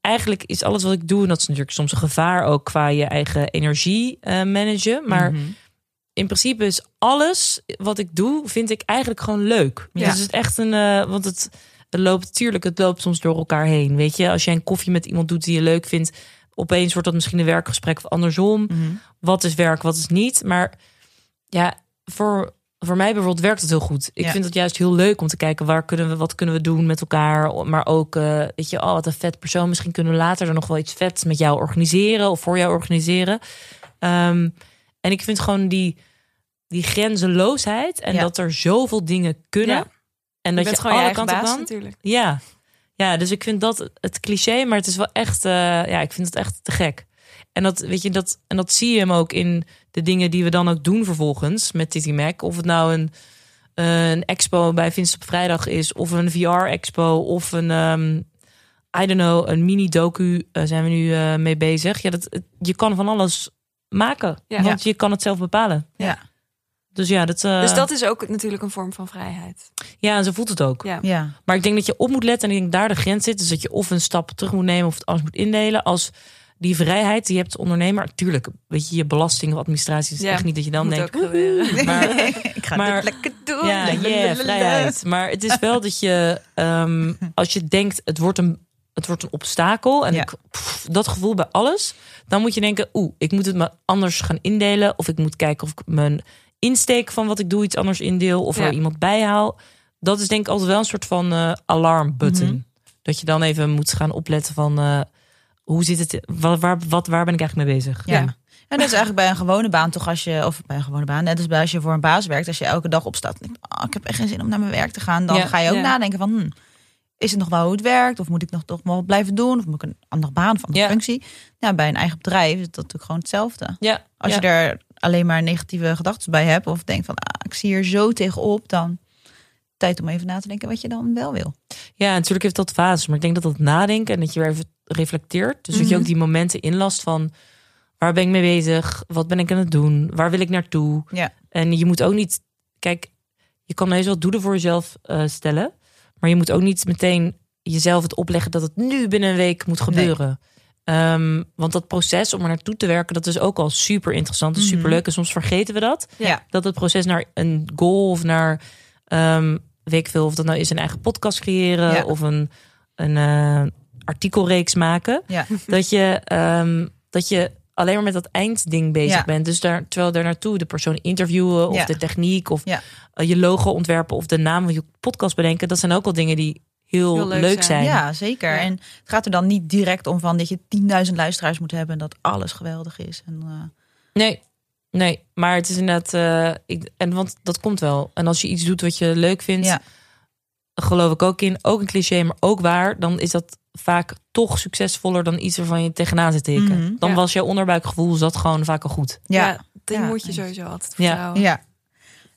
Eigenlijk is alles wat ik doe. En dat is natuurlijk soms een gevaar ook qua je eigen energie eh, managen. Maar Mhm. in principe is alles wat ik doe, vind ik eigenlijk gewoon leuk. Ja. Dus het is echt een, eh, want het, het loopt natuurlijk, het loopt soms door elkaar heen. Weet je, als jij een koffie met iemand doet die je leuk vindt, opeens wordt dat misschien een werkgesprek of andersom. Mhm. Wat is werk, wat is niet? Maar ja, voor, voor mij bijvoorbeeld werkt het heel goed. Ik Ja. vind het juist heel leuk om te kijken waar kunnen we, wat kunnen we doen met elkaar. Maar ook, eh, weet je, oh wat een vet persoon. Misschien kunnen we later er nog wel iets vets met jou organiseren of voor jou organiseren. Ehm, en ik vind gewoon die, die grenzeloosheid en Ja. dat er zoveel dingen kunnen. Ja. En dat je gewoon je alle kanten baas kan. natuurlijk. Ja. ja, dus ik vind dat het cliché, maar het is wel echt, eh, ja, ik vind het echt te gek. En dat, weet je, dat, en dat zie je hem ook in de dingen die we dan ook doen vervolgens met Titi Mac. Of het nou een, een expo bij Vincent op vrijdag is, of een VR-expo, of een, ehm, I don't know, een mini-docu eh, zijn we nu eh, mee bezig. Ja, dat, het- je kan van alles maken, Ja. want je kan het zelf bepalen. Ja. Dus ja, dat, eh, Dus dat is ook natuurlijk een vorm van vrijheid. ja, en zo voelt het ook. Ja. Ja. Maar ik denk dat je op moet letten en ik denk daar de grens zit. Dus dat je of een stap terug moet nemen of het anders moet indelen. Als die vrijheid die je hebt als ondernemer. Tuurlijk, weet je, je belasting of administratie is Ja, echt niet dat je dan denkt. Maar, ik ga maar- dit lekker doen. ja, yeah, vrijheid. Maar het is wel dat je, ehm, als je denkt, het wordt een, het wordt een obstakel. En Ja. ik, pff, dat gevoel bij alles. Dan moet je denken, oeh, ik moet het maar anders gaan indelen. Of ik moet kijken of ik mijn insteek van wat ik doe iets anders indeel. Of er iemand bijhaal. Dat is denk ik altijd wel een soort van eh alarmbutton. Mhm. Dat je dan even moet gaan opletten van... eh, hoe zit het? Waar, waar, wat, waar ben ik eigenlijk mee bezig? Ja. En dat is eigenlijk bij een gewone baan toch als je, of bij een gewone baan, net als bij als je voor een baas werkt, als je elke dag opstaat en denkt, oh, ik heb echt geen zin om naar mijn werk te gaan, dan Ja. ga je ook Ja. nadenken van, hm, is het nog wel hoe het werkt? Of moet ik nog toch wel blijven doen? Of moet ik een andere baan of andere functie? Ja, bij een eigen bedrijf is dat natuurlijk gewoon hetzelfde. Ja, Als je er alleen maar negatieve gedachten bij hebt of denkt van, ah, ik zie hier zo tegenop, dan tijd om even na te denken wat je dan wel wil. Ja, natuurlijk heeft dat fases. Maar ik denk dat dat nadenken en dat je weer even reflecteert. Dus dat je Mhm. ook die momenten inlast van... waar ben ik mee bezig? Wat ben ik aan het doen? Waar wil ik naartoe? Ja. En je moet ook niet... Kijk, je kan heus wel doelen voor jezelf eh, stellen. Maar je moet ook niet meteen jezelf het opleggen... dat het nu binnen een week moet gebeuren. Ehm, want dat proces om er naartoe te werken... dat is ook al super interessant en Mhm. super leuk. En soms vergeten we dat. Ja. Dat het proces naar een goal of naar... ehm weet ik veel, of dat nou is een eigen podcast creëren... Ja. of een, een eh, artikelreeks maken Ja. dat je, ehm, dat je alleen maar met dat eindding bezig Ja. bent. Dus daar, terwijl daar naartoe de persoon interviewen of Ja. de techniek of eh, je logo ontwerpen of de naam van je podcast bedenken, dat zijn ook wel dingen die heel, Heel leuk, leuk zijn. zijn. Ja, zeker. En het gaat er dan niet direct om van dat je 10.000 luisteraars moet hebben en dat alles geweldig is. En, eh, Nee, nee, maar het is inderdaad, ik, en want dat komt wel. En als je iets doet wat je leuk vindt, Ja. geloof ik ook in, ook een cliché, maar ook waar, dan is dat vaak toch succesvoller dan iets waarvan je tegenaan zit te hikken. Mhm. Dan Ja. was jouw onderbuikgevoel zat gewoon vaak al goed. ja. Ja, die Ja, moet je sowieso altijd Ja. vertrouwen. Ja.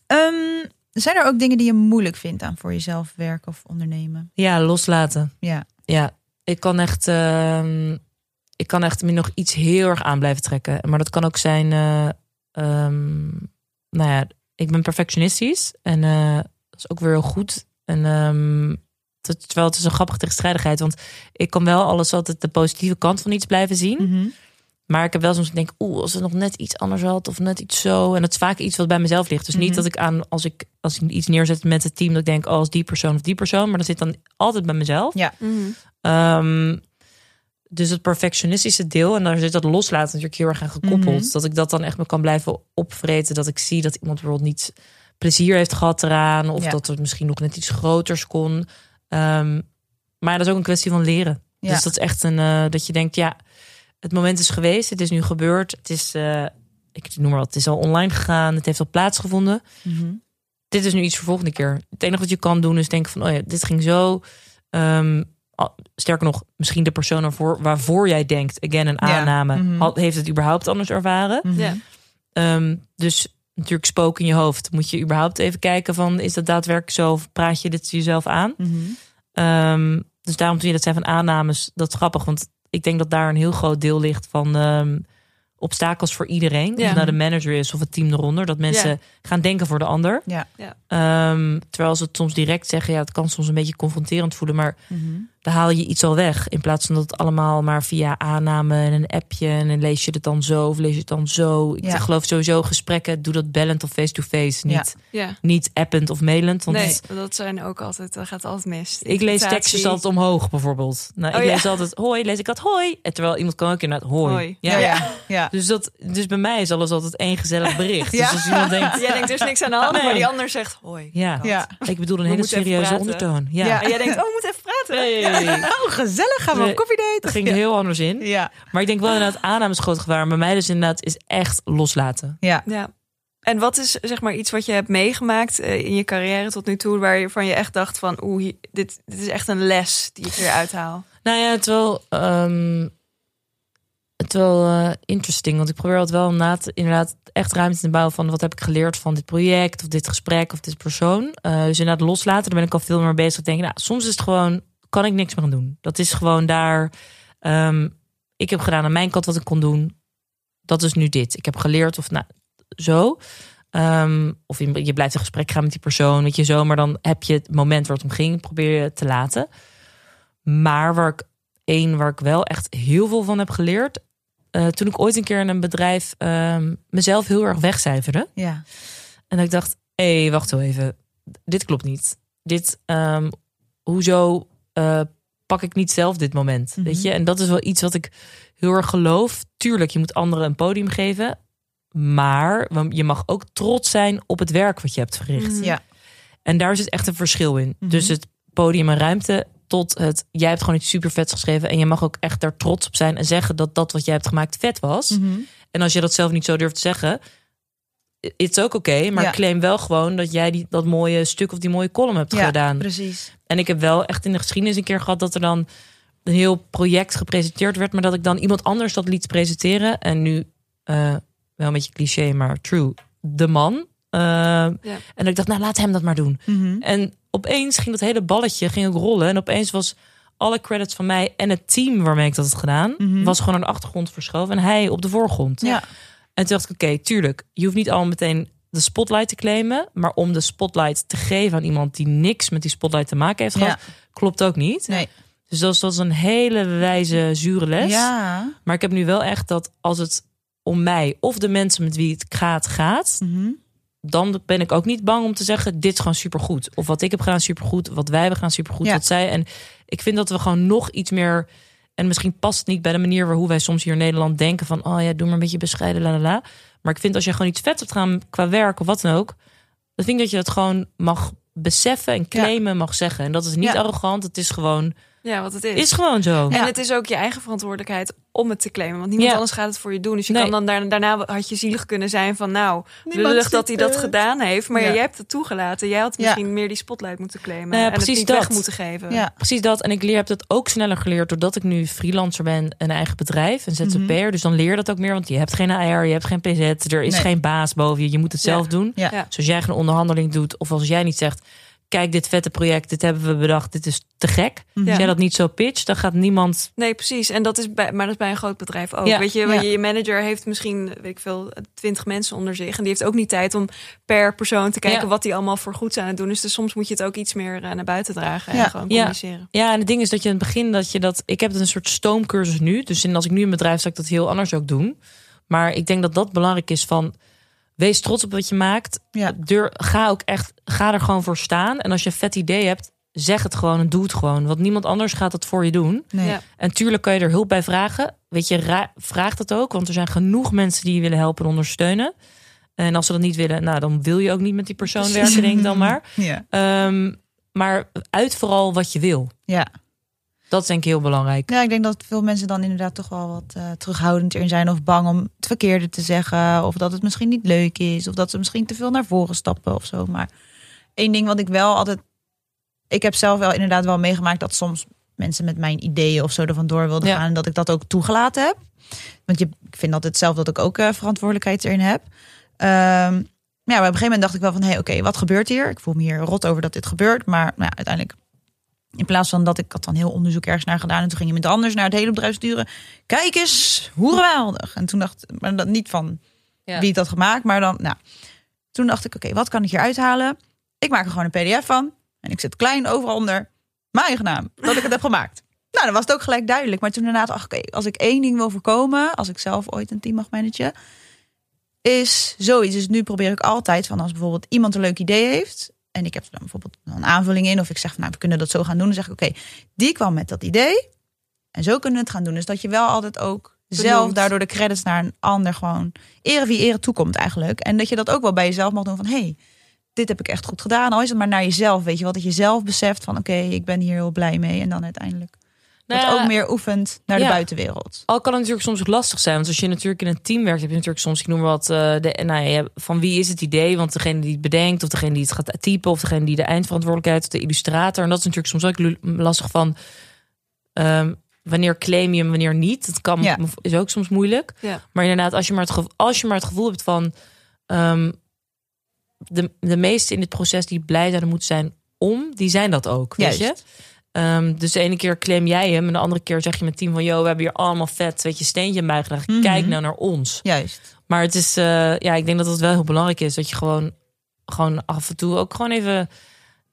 Ehm, zijn er ook dingen die je moeilijk vindt aan voor jezelf werken of ondernemen? Ja, loslaten. Ja. Ja, ik kan echt, ehm, ik kan echt me nog iets heel erg aan blijven trekken. Maar dat kan ook zijn, eh, ehm, nou ja, ik ben perfectionistisch en eh, dat is ook weer heel goed. En ehm, het- terwijl het is een grappige tegenstrijdigheid, want ik kan wel alles altijd de positieve kant van iets blijven zien. Mhm. Maar ik heb wel soms denk, oeh, als het nog net iets anders had of net iets zo. En dat is vaak iets wat bij mezelf ligt. Dus niet Mhm. dat ik aan, als ik, als ik iets neerzet met het team, dat ik denk, oh, als die persoon of die persoon. Maar dat zit dan altijd bij mezelf. Ja. Mhm. Ehm, dus het perfectionistische deel, en daar zit dat loslaten natuurlijk heel erg aan gekoppeld. Dat ik dat dan echt me kan blijven opvreten. Dat ik zie dat iemand bijvoorbeeld niet plezier heeft gehad eraan. Of Ja. dat het misschien nog net iets groters kon. Ehm, maar dat is ook een kwestie van leren. Ja. Dus dat is echt een, eh, dat je denkt, ja, het moment is geweest. Het is nu gebeurd. Het is, eh, ik noem maar wat, het is al online gegaan. Het heeft al plaatsgevonden. Mhm. Dit is nu iets voor volgende keer. Het enige wat je kan doen is denken van, oh ja, dit ging zo. Ehm, al- sterker nog, misschien de persoon waarvoor, waarvoor jij denkt, again een Ja. aanname, Mhm. had, heeft het überhaupt anders ervaren. Mhm. Ja. Ehm, dus natuurlijk spook in je hoofd. Moet je überhaupt even kijken van, is dat daadwerkelijk zo? Of praat je dit jezelf aan? Mhm. Ehm, dus daarom toen je dat zei van aannames, dat is grappig. Want ik denk dat daar een heel groot deel ligt van ehm, obstakels voor iedereen. Of Ja. het nou de manager is of het team eronder. Dat mensen Ja. gaan denken voor de ander. Ja. Ja. Ehm, terwijl ze het soms direct zeggen, ja, het kan soms een beetje confronterend voelen. Maar Mhm. Dan haal je iets al weg. In plaats van dat het allemaal maar via aanname en een appje. En dan lees je het dan zo of lees je het dan zo. Ik Ja. geloof sowieso gesprekken, doe dat bellend of face-to-face. Niet, Ja. niet append of mailend. Want Nee, dat zijn ook altijd, dat gaat altijd mis. ik lees tekstjes altijd omhoog bijvoorbeeld. Nou, Oh, ik ja. lees altijd hoi, lees ik dat hoi. En terwijl iemand kan ook inderdaad hoi. Hoi. Ja. Ja. Dus, dat, dus bij mij is alles altijd één gezellig bericht. Ja. Dus als iemand denkt, Jij denkt, er is niks aan de hand, Nee. maar die ander zegt hoi. ja, Ja. ik bedoel een We hele serieuze ondertoon. Ja. Ja. En jij denkt, oh, we moeten even praten. Oh, gezellig. Gaan we Nee. op koffiedate? Dat ging heel anders in. Ja. Maar ik denk wel inderdaad, aanname is groot gevaar. Maar bij mij dus inderdaad is echt loslaten. Ja. Ja. En wat is zeg maar iets wat je hebt meegemaakt eh, in je carrière tot nu toe, waarvan je echt dacht van, oeh, dit, dit is echt een les die ik weer uithaal. Nou ja, het wel, ehm, het wel eh, interesting. Want ik probeer altijd wel na te, inderdaad echt ruimte te bouwen van wat heb ik geleerd van dit project of dit gesprek of dit persoon. Eh, dus inderdaad loslaten, daar ben ik al veel meer bezig. Ik denk, nou, soms is het gewoon, kan ik niks meer aan doen. Dat is gewoon daar. ehm, ik heb gedaan aan mijn kant wat ik kon doen. Dat is nu dit. Ik heb geleerd of nou, zo. Ehm, of je, je blijft in gesprek gaan met die persoon, weet je zo. Maar dan heb je het moment waar het om ging, probeer je te laten. Maar waar ik één waar ik wel echt heel veel van heb geleerd. eh, toen ik ooit een keer in een bedrijf ehm, mezelf heel erg wegcijferde. Ja. En dat ik dacht, hé, hey, wacht wel even. Dit klopt niet. Dit, hoezo eh, pak ik niet zelf dit moment? Mhm. Weet je? En dat is wel iets wat ik heel erg geloof. Tuurlijk, je moet anderen een podium geven. Maar je mag ook trots zijn op het werk wat je hebt verricht. Mhm. Ja. En daar zit echt een verschil in. Mhm. Dus het podium en ruimte tot het... Jij hebt gewoon iets super vets geschreven... en je mag ook echt daar trots op zijn... en zeggen dat dat wat jij hebt gemaakt vet was. Mhm. En als je dat zelf niet zo durft te zeggen... it's ook oké, maar Ja. claim wel gewoon... dat jij die, dat mooie stuk of die mooie column hebt Ja, gedaan. precies. En ik heb wel echt in de geschiedenis een keer gehad... dat er dan een heel project gepresenteerd werd... maar dat ik dan iemand anders dat liet presenteren. En nu, eh, wel een beetje cliché, maar true... de man... Eh, En ik dacht, nou laat hem dat maar doen. Mhm. En opeens ging dat hele balletje ging ook rollen. En opeens was alle credits van mij en het team waarmee ik dat had gedaan, Mhm. was gewoon aan de achtergrond verschoven en hij op de voorgrond. Ja. En toen dacht ik, oké, tuurlijk, je hoeft niet al meteen de spotlight te claimen, maar om de spotlight te geven aan iemand die niks met die spotlight te maken heeft gehad, klopt ook niet. Nee. Dus dat was, dat een hele wijze, zure les. Ja. Maar ik heb nu wel echt dat als het om mij of de mensen met wie het gaat, gaat, Mhm. dan ben ik ook niet bang om te zeggen: dit is gewoon supergoed. Of wat ik heb gedaan, supergoed. Wat wij hebben gedaan, supergoed. Ja. Wat zij. En ik vind dat we gewoon nog iets meer. En misschien past het niet bij de manier waar hoe wij soms hier in Nederland denken: van oh ja, doe maar een beetje bescheiden, la la la. Maar ik vind als je gewoon iets vet hebt gaan qua werk of wat dan ook, dan vind ik dat je dat gewoon mag beseffen en claimen, mag zeggen. En dat is niet Ja. arrogant. Het is gewoon, Ja, wat het is. is gewoon zo. En het is ook je eigen verantwoordelijkheid om het te claimen. Want niemand Ja. anders gaat het voor je doen. Dus je Nee. kan dan daarna, daarna had je zielig kunnen zijn van nou, Niemand lullig ziet dat hij dat het. gedaan heeft. Maar Ja. jij hebt het toegelaten. Jij had Ja. misschien meer die spotlight moeten claimen. Ja, en het precies niet dat. weg moeten geven. Ja. Precies dat. En ik leer, heb dat ook sneller geleerd doordat ik nu freelancer ben, een eigen bedrijf, een ZZP'er. Dus dan leer je dat ook meer, want je hebt geen AR, je hebt geen PZ, er is Nee. geen baas boven je, je moet het Ja. zelf doen. Ja. Ja. Dus als jij geen onderhandeling doet, of als jij niet zegt, kijk dit vette project, dit hebben we bedacht, dit is te gek. Mhm. Als jij dat niet zo pitcht, dan gaat niemand... Nee, precies. En dat is bij, maar dat is bij een groot bedrijf ook. Ja. Weet je, Ja. want je, je manager heeft misschien, weet ik veel, twintig mensen onder zich. En die heeft ook niet tijd om per persoon te kijken Ja. wat die allemaal voor goed aan het doen is. Dus soms moet je het ook iets meer eh, naar buiten dragen Ja. en gewoon Ja. communiceren. Ja, en het ding is dat je in het begin dat je dat... Ik heb het een soort stoomcursus nu, dus in, als ik nu een bedrijf zou ik dat heel anders ook doen. Maar ik denk dat dat belangrijk is van... Wees trots op wat je maakt. Ja. Deur, ga ook echt, ga er gewoon voor staan. En als je een vet idee hebt, zeg het gewoon en doe het gewoon. Want niemand anders gaat het voor je doen. Nee. Ja. En tuurlijk kan je er hulp bij vragen. Weet je, ra- vraag dat ook. Want er zijn genoeg mensen die je willen helpen en ondersteunen. En als ze dat niet willen, nou, dan wil je ook niet met die persoon werken, denk ik dan maar. Ja. Ehm, maar uit vooral wat je wil. Ja. Dat is denk ik heel belangrijk. ja, ik denk dat veel mensen dan inderdaad toch wel wat eh, terughoudend in zijn. Of bang om het verkeerde te zeggen. Of dat het misschien niet leuk is. Of dat ze misschien te veel naar voren stappen of zo. Maar één ding wat ik wel altijd... Ik heb zelf wel inderdaad wel meegemaakt dat soms mensen met mijn ideeën of zo er vandoor wilden Ja. gaan. En dat ik dat ook toegelaten heb. Want je, ik vind altijd zelf dat ik ook eh, verantwoordelijkheid erin heb. Ehm, maar ja, maar op een gegeven moment dacht ik wel van... hé, hey, oké, wat gebeurt hier? Ik voel me hier rot over dat dit gebeurt. Maar nou ja, uiteindelijk... In plaats van dat ik had dan heel onderzoek ergens naar gedaan... en toen ging iemand anders naar het hele bedrijf sturen. Kijk eens, hoe geweldig. En toen dacht maar dat niet van Ja. wie het had gemaakt... maar dan, nou... Toen dacht ik, oké, wat kan ik hier uithalen? Ik maak er gewoon een pdf van. En ik zet klein overal onder mijn eigen naam. Dat ik het heb gemaakt. Nou, dan was het ook gelijk duidelijk. Maar toen daarna dacht ik, oké, als ik één ding wil voorkomen... als ik zelf ooit een team mag managen... is zoiets. Dus nu probeer ik altijd van als bijvoorbeeld iemand een leuk idee heeft... en ik heb er dan bijvoorbeeld een aanvulling in... of ik zeg van, nou, we kunnen dat zo gaan doen. Dan zeg ik, oké, die kwam met dat idee... en zo kunnen we het gaan doen. Dus dat je wel altijd ook zelf daardoor de credits naar een ander gewoon... ere wie ere toekomt eigenlijk. En dat je dat ook wel bij jezelf mag doen van... hey, dit heb ik echt goed gedaan. Al is het maar naar jezelf, weet je wel. Dat je zelf beseft van, oké, ik ben hier heel blij mee. En dan uiteindelijk Nou dat ook meer oefent naar de buitenwereld. Al kan het natuurlijk soms ook lastig zijn. Want als je natuurlijk in een team werkt, heb je natuurlijk soms, ik noem wat, eh, de, nou ja, van wie is het idee? Want degene die het bedenkt, of degene die het gaat typen, of degene die de eindverantwoordelijkheid, of de illustrator. En dat is natuurlijk soms ook lastig van ehm, wanneer claim je hem, wanneer niet. Dat kan, Ja. is ook soms moeilijk. Ja. Maar inderdaad, als je maar het gevoel, als je maar het gevoel hebt van ehm, de, de meesten in dit proces die blij zouden moeten zijn om, die zijn dat ook. Weet je? Ehm, dus de ene keer claim jij hem en de andere keer zeg je met team van... yo, we hebben hier allemaal vet, weet je, steentje aan bijgedragen. Mhm. Kijk nou naar ons. Juist. Maar het is, eh, ja, ik denk dat het wel heel belangrijk is... dat je gewoon, gewoon af en toe ook gewoon even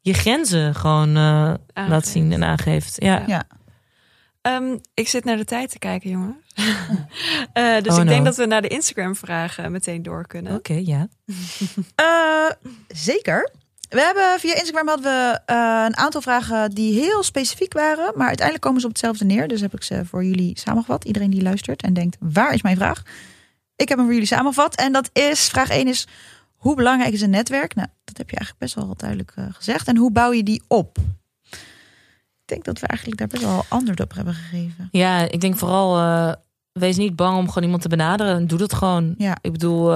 je grenzen gewoon eh, laat zien en aangeeft. Ja. Ja. Ehm, ik zit naar de tijd te kijken, jongen. Eh, dus Oh, ik no. denk dat we naar de Instagram-vragen meteen door kunnen. Oké, ja. Eh, zeker. We hebben via Instagram hadden we eh, een aantal vragen die heel specifiek waren, maar uiteindelijk komen ze op hetzelfde neer. Dus heb ik ze voor jullie samengevat. Iedereen die luistert en denkt, waar is mijn vraag? Ik heb hem voor jullie samengevat. En dat is, vraag 1 is, hoe belangrijk is een netwerk? Nou, dat heb je eigenlijk best wel duidelijk eh, gezegd. En hoe bouw je die op? Ik denk dat we eigenlijk daar best wel antwoord op hebben gegeven. Ja, ik denk vooral... eh, wees niet bang om gewoon iemand te benaderen. Doe dat gewoon. Ja. Ik bedoel...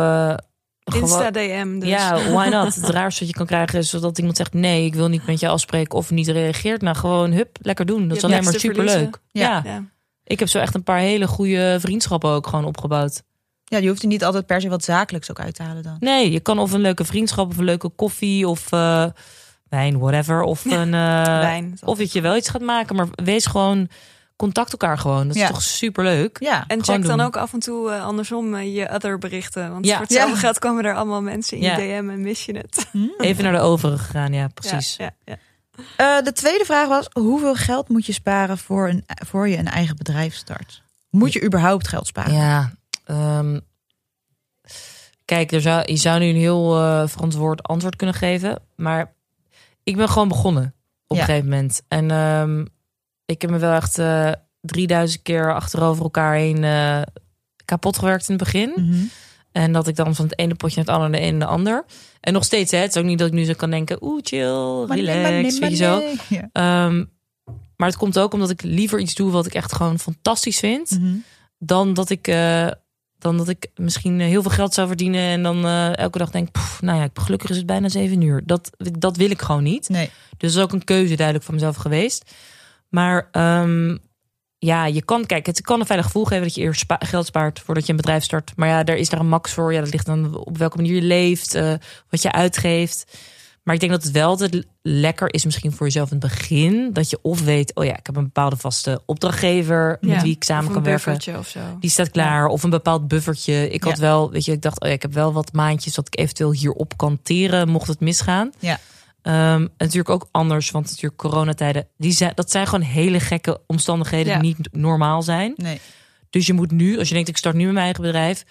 eh, gewoon- Insta DM dus. Ja, why not? Het raarste wat je kan krijgen is dat iemand zegt... nee, ik wil niet met je afspreken of niet reageert. Nou, gewoon hup, lekker doen. Dat is alleen maar superleuk. Ja. Ja. ik heb zo echt een paar hele goede vriendschappen ook gewoon opgebouwd. Ja, je hoeft er niet altijd per se wat zakelijks ook uit te halen dan. Nee, je kan of een leuke vriendschap of een leuke koffie of eh, wijn, whatever. Of, een, eh, Wijn. of dat je wel iets gaat maken, maar wees gewoon... Contact elkaar gewoon. Dat is Ja. toch superleuk. Ja, En Gewoon check dan doen. ook af en toe eh, andersom eh, je other berichten. Want Ja. voor hetzelfde Ja. geld komen er allemaal mensen in je DM en mis je het. Even naar de overige gegaan, ja, precies. Ja, ja, ja. Eh, de tweede vraag was: hoeveel geld moet je sparen voor, een, voor je een eigen bedrijf start? Moet je überhaupt geld sparen? Ja, ehm, kijk, er zou, je zou nu een heel verantwoord antwoord kunnen geven. Maar ik ben gewoon begonnen op Ja. een gegeven moment. En ehm, ik heb me wel echt eh 3000 keer achterover elkaar heen eh, kapot gewerkt in het begin. Mhm. En dat ik dan van het ene potje naar het andere, naar de ander. En nog steeds, hè, het is ook niet dat ik nu zo kan denken... oeh, chill, Maar nee, relax, maar nee, weet maar je zo. nee. Ja. Ehm, maar het komt ook omdat ik liever iets doe wat ik echt gewoon fantastisch vind Mhm. dan dat ik, eh, dan dat ik misschien eh, heel veel geld zou verdienen en dan eh, elke dag denk, "Poef, nou ja, gelukkig is het bijna zeven uur. Dat, dat wil ik gewoon niet. Nee. Dus dat is ook een keuze duidelijk van mezelf geweest. Maar ehm, ja, je kan, kijk, het kan een veilig gevoel geven dat je eerst spa- geld spaart voordat je een bedrijf start. Maar ja, daar is daar een max voor. Ja, dat ligt dan op welke manier je leeft, eh, wat je uitgeeft. Maar ik denk dat het wel altijd lekker is, misschien voor jezelf in het begin, dat je of weet, oh ja, ik heb een bepaalde vaste opdrachtgever met Ja, wie ik samen kan een werken. buffertje of zo. Die staat klaar. Of een bepaald buffertje. Ik had wel, weet je, ik dacht, oh ja, ik heb wel wat maandjes dat ik eventueel hierop kan teren, mocht het misgaan. Ja. En natuurlijk ook anders, want natuurlijk coronatijden, die zijn, dat zijn gewoon hele gekke omstandigheden Ja. die niet normaal zijn. Nee. Dus je moet nu, als je denkt, ik start nu met mijn eigen bedrijf,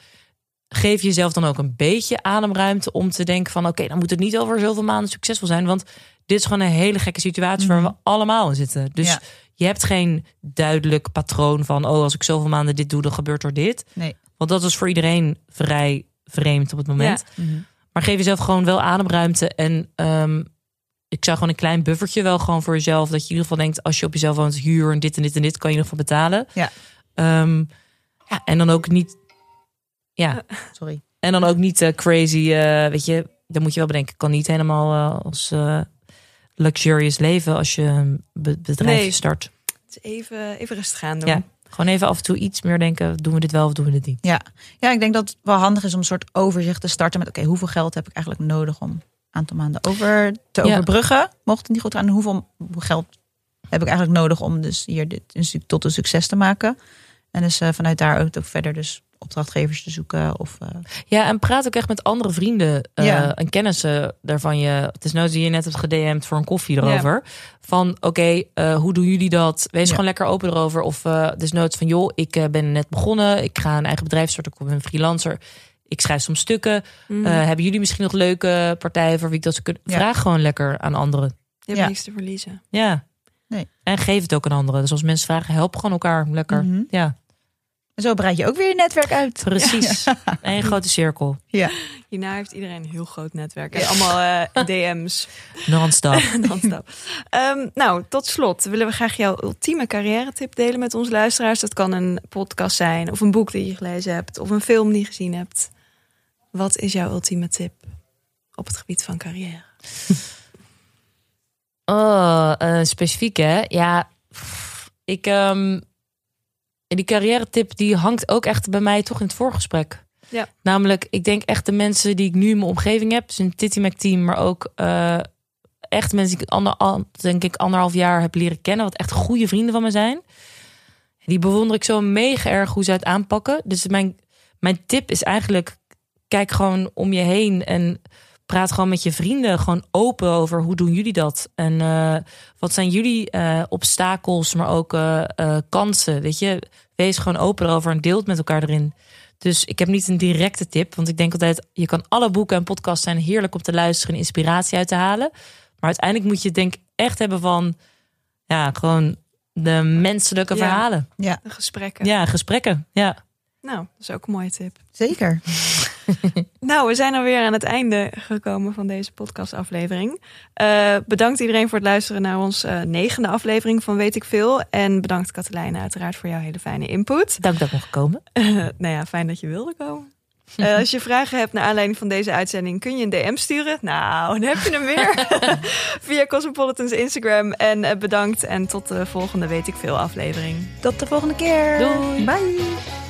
geef jezelf dan ook een beetje ademruimte om te denken van, oké, dan moet het niet over zoveel maanden succesvol zijn, want dit is gewoon een hele gekke situatie waar Mhm. we allemaal in zitten. Dus Ja. je hebt geen duidelijk patroon van, oh, als ik zoveel maanden dit doe, dan gebeurt er dit. Nee. Want dat is voor iedereen vrij vreemd op het moment. Mhm. Maar geef jezelf gewoon wel ademruimte. En ehm, ik zou gewoon een klein buffertje wel gewoon voor jezelf. Dat je in ieder geval denkt, als je op jezelf woont, huur en dit en dit en dit kan je in ieder geval betalen. Ja. Ehm, ja en dan ook niet. Ja, Sorry. en dan ook niet eh, crazy. eh, weet je, dan moet je wel bedenken, kan niet helemaal eh, als eh, luxurious leven als je een be- bedrijf Nee. start. Dus even, even rustig gaan doen. Ja. Gewoon even af en toe iets meer denken, doen we dit wel of doen we dit niet? Ja. ja, ik denk dat het wel handig is om een soort overzicht te starten met... oké, hoeveel geld heb ik eigenlijk nodig om aantal maanden over te Ja. overbruggen? Mocht het niet goed gaan, hoeveel hoeveel geld heb ik eigenlijk nodig om dus hier dit tot een succes te maken? En dus eh, vanuit daar ook, ook verder dus opdrachtgevers te zoeken of... eh, Ja, en praat ook echt met andere vrienden Ja. en kennissen daarvan. Je, het is nou die je net hebt gedM'd voor een koffie erover. Van oké, hoe doen jullie dat? Wees Ja. gewoon lekker open erover. Of eh desnoods van joh, ik ben net begonnen. Ik ga een eigen bedrijf starten. Ik ben een freelancer. Ik schrijf soms stukken. Mhm. Eh, hebben jullie misschien nog leuke partijen voor wie ik dat zou kunnen? Ja. Vraag gewoon lekker aan anderen. je hebt ja. niks te verliezen. Ja. Nee. En geef het ook aan anderen. Dus als mensen vragen, help gewoon elkaar lekker. Mhm. Ja, En zo breid je ook weer je netwerk uit. precies. Een grote cirkel. Ja. Hierna heeft iedereen een heel groot netwerk. En allemaal eh, DM's. Non-stop. Non-stop. Ehm, nou, tot slot willen we graag jouw ultieme carrière tip delen met onze luisteraars. Dat kan een podcast zijn, of een boek die je gelezen hebt, of een film die je gezien hebt. Wat is jouw ultieme tip op het gebied van carrière? Oh, eh, specifiek hè? Ja, pff, ik. ehm die carrière tip die hangt ook echt bij mij toch in het voorgesprek. Ja. Namelijk, ik denk echt de mensen die ik nu in mijn omgeving heb, dus in het Titty Mac team, maar ook eh, echt mensen die ik ander, denk ik anderhalf jaar heb leren kennen, wat echt goede vrienden van me zijn. Die bewonder ik zo mega erg hoe ze het aanpakken. Dus mijn, mijn tip is eigenlijk, kijk gewoon om je heen en praat gewoon met je vrienden gewoon open over hoe doen jullie dat en eh, wat zijn jullie eh, obstakels, maar ook eh, eh, kansen. Weet je, wees gewoon open erover en deelt met elkaar erin. Dus ik heb niet een directe tip, want ik denk altijd je kan alle boeken en podcasts zijn heerlijk om te luisteren en inspiratie uit te halen. Maar uiteindelijk moet je het denk ik echt hebben van ja gewoon de menselijke Ja. verhalen. De gesprekken. Ja, gesprekken. Ja. Nou, dat is ook een mooie tip. Zeker. Nou, we zijn alweer aan het einde gekomen van deze podcastaflevering. Eh bedankt iedereen voor het luisteren naar ons eh, negende aflevering van Weet ik Veel. En bedankt Katelijne uiteraard voor jouw hele fijne input. Dank dat ik mocht komen. nou ja, fijn dat je wilde komen. Eh, als je vragen hebt naar aanleiding van deze uitzending, kun je een DM sturen. Nou, dan heb je hem weer. Via Cosmopolitan's Instagram. En bedankt en tot de volgende Weet ik Veel aflevering. Tot de volgende keer. Doei. Bye.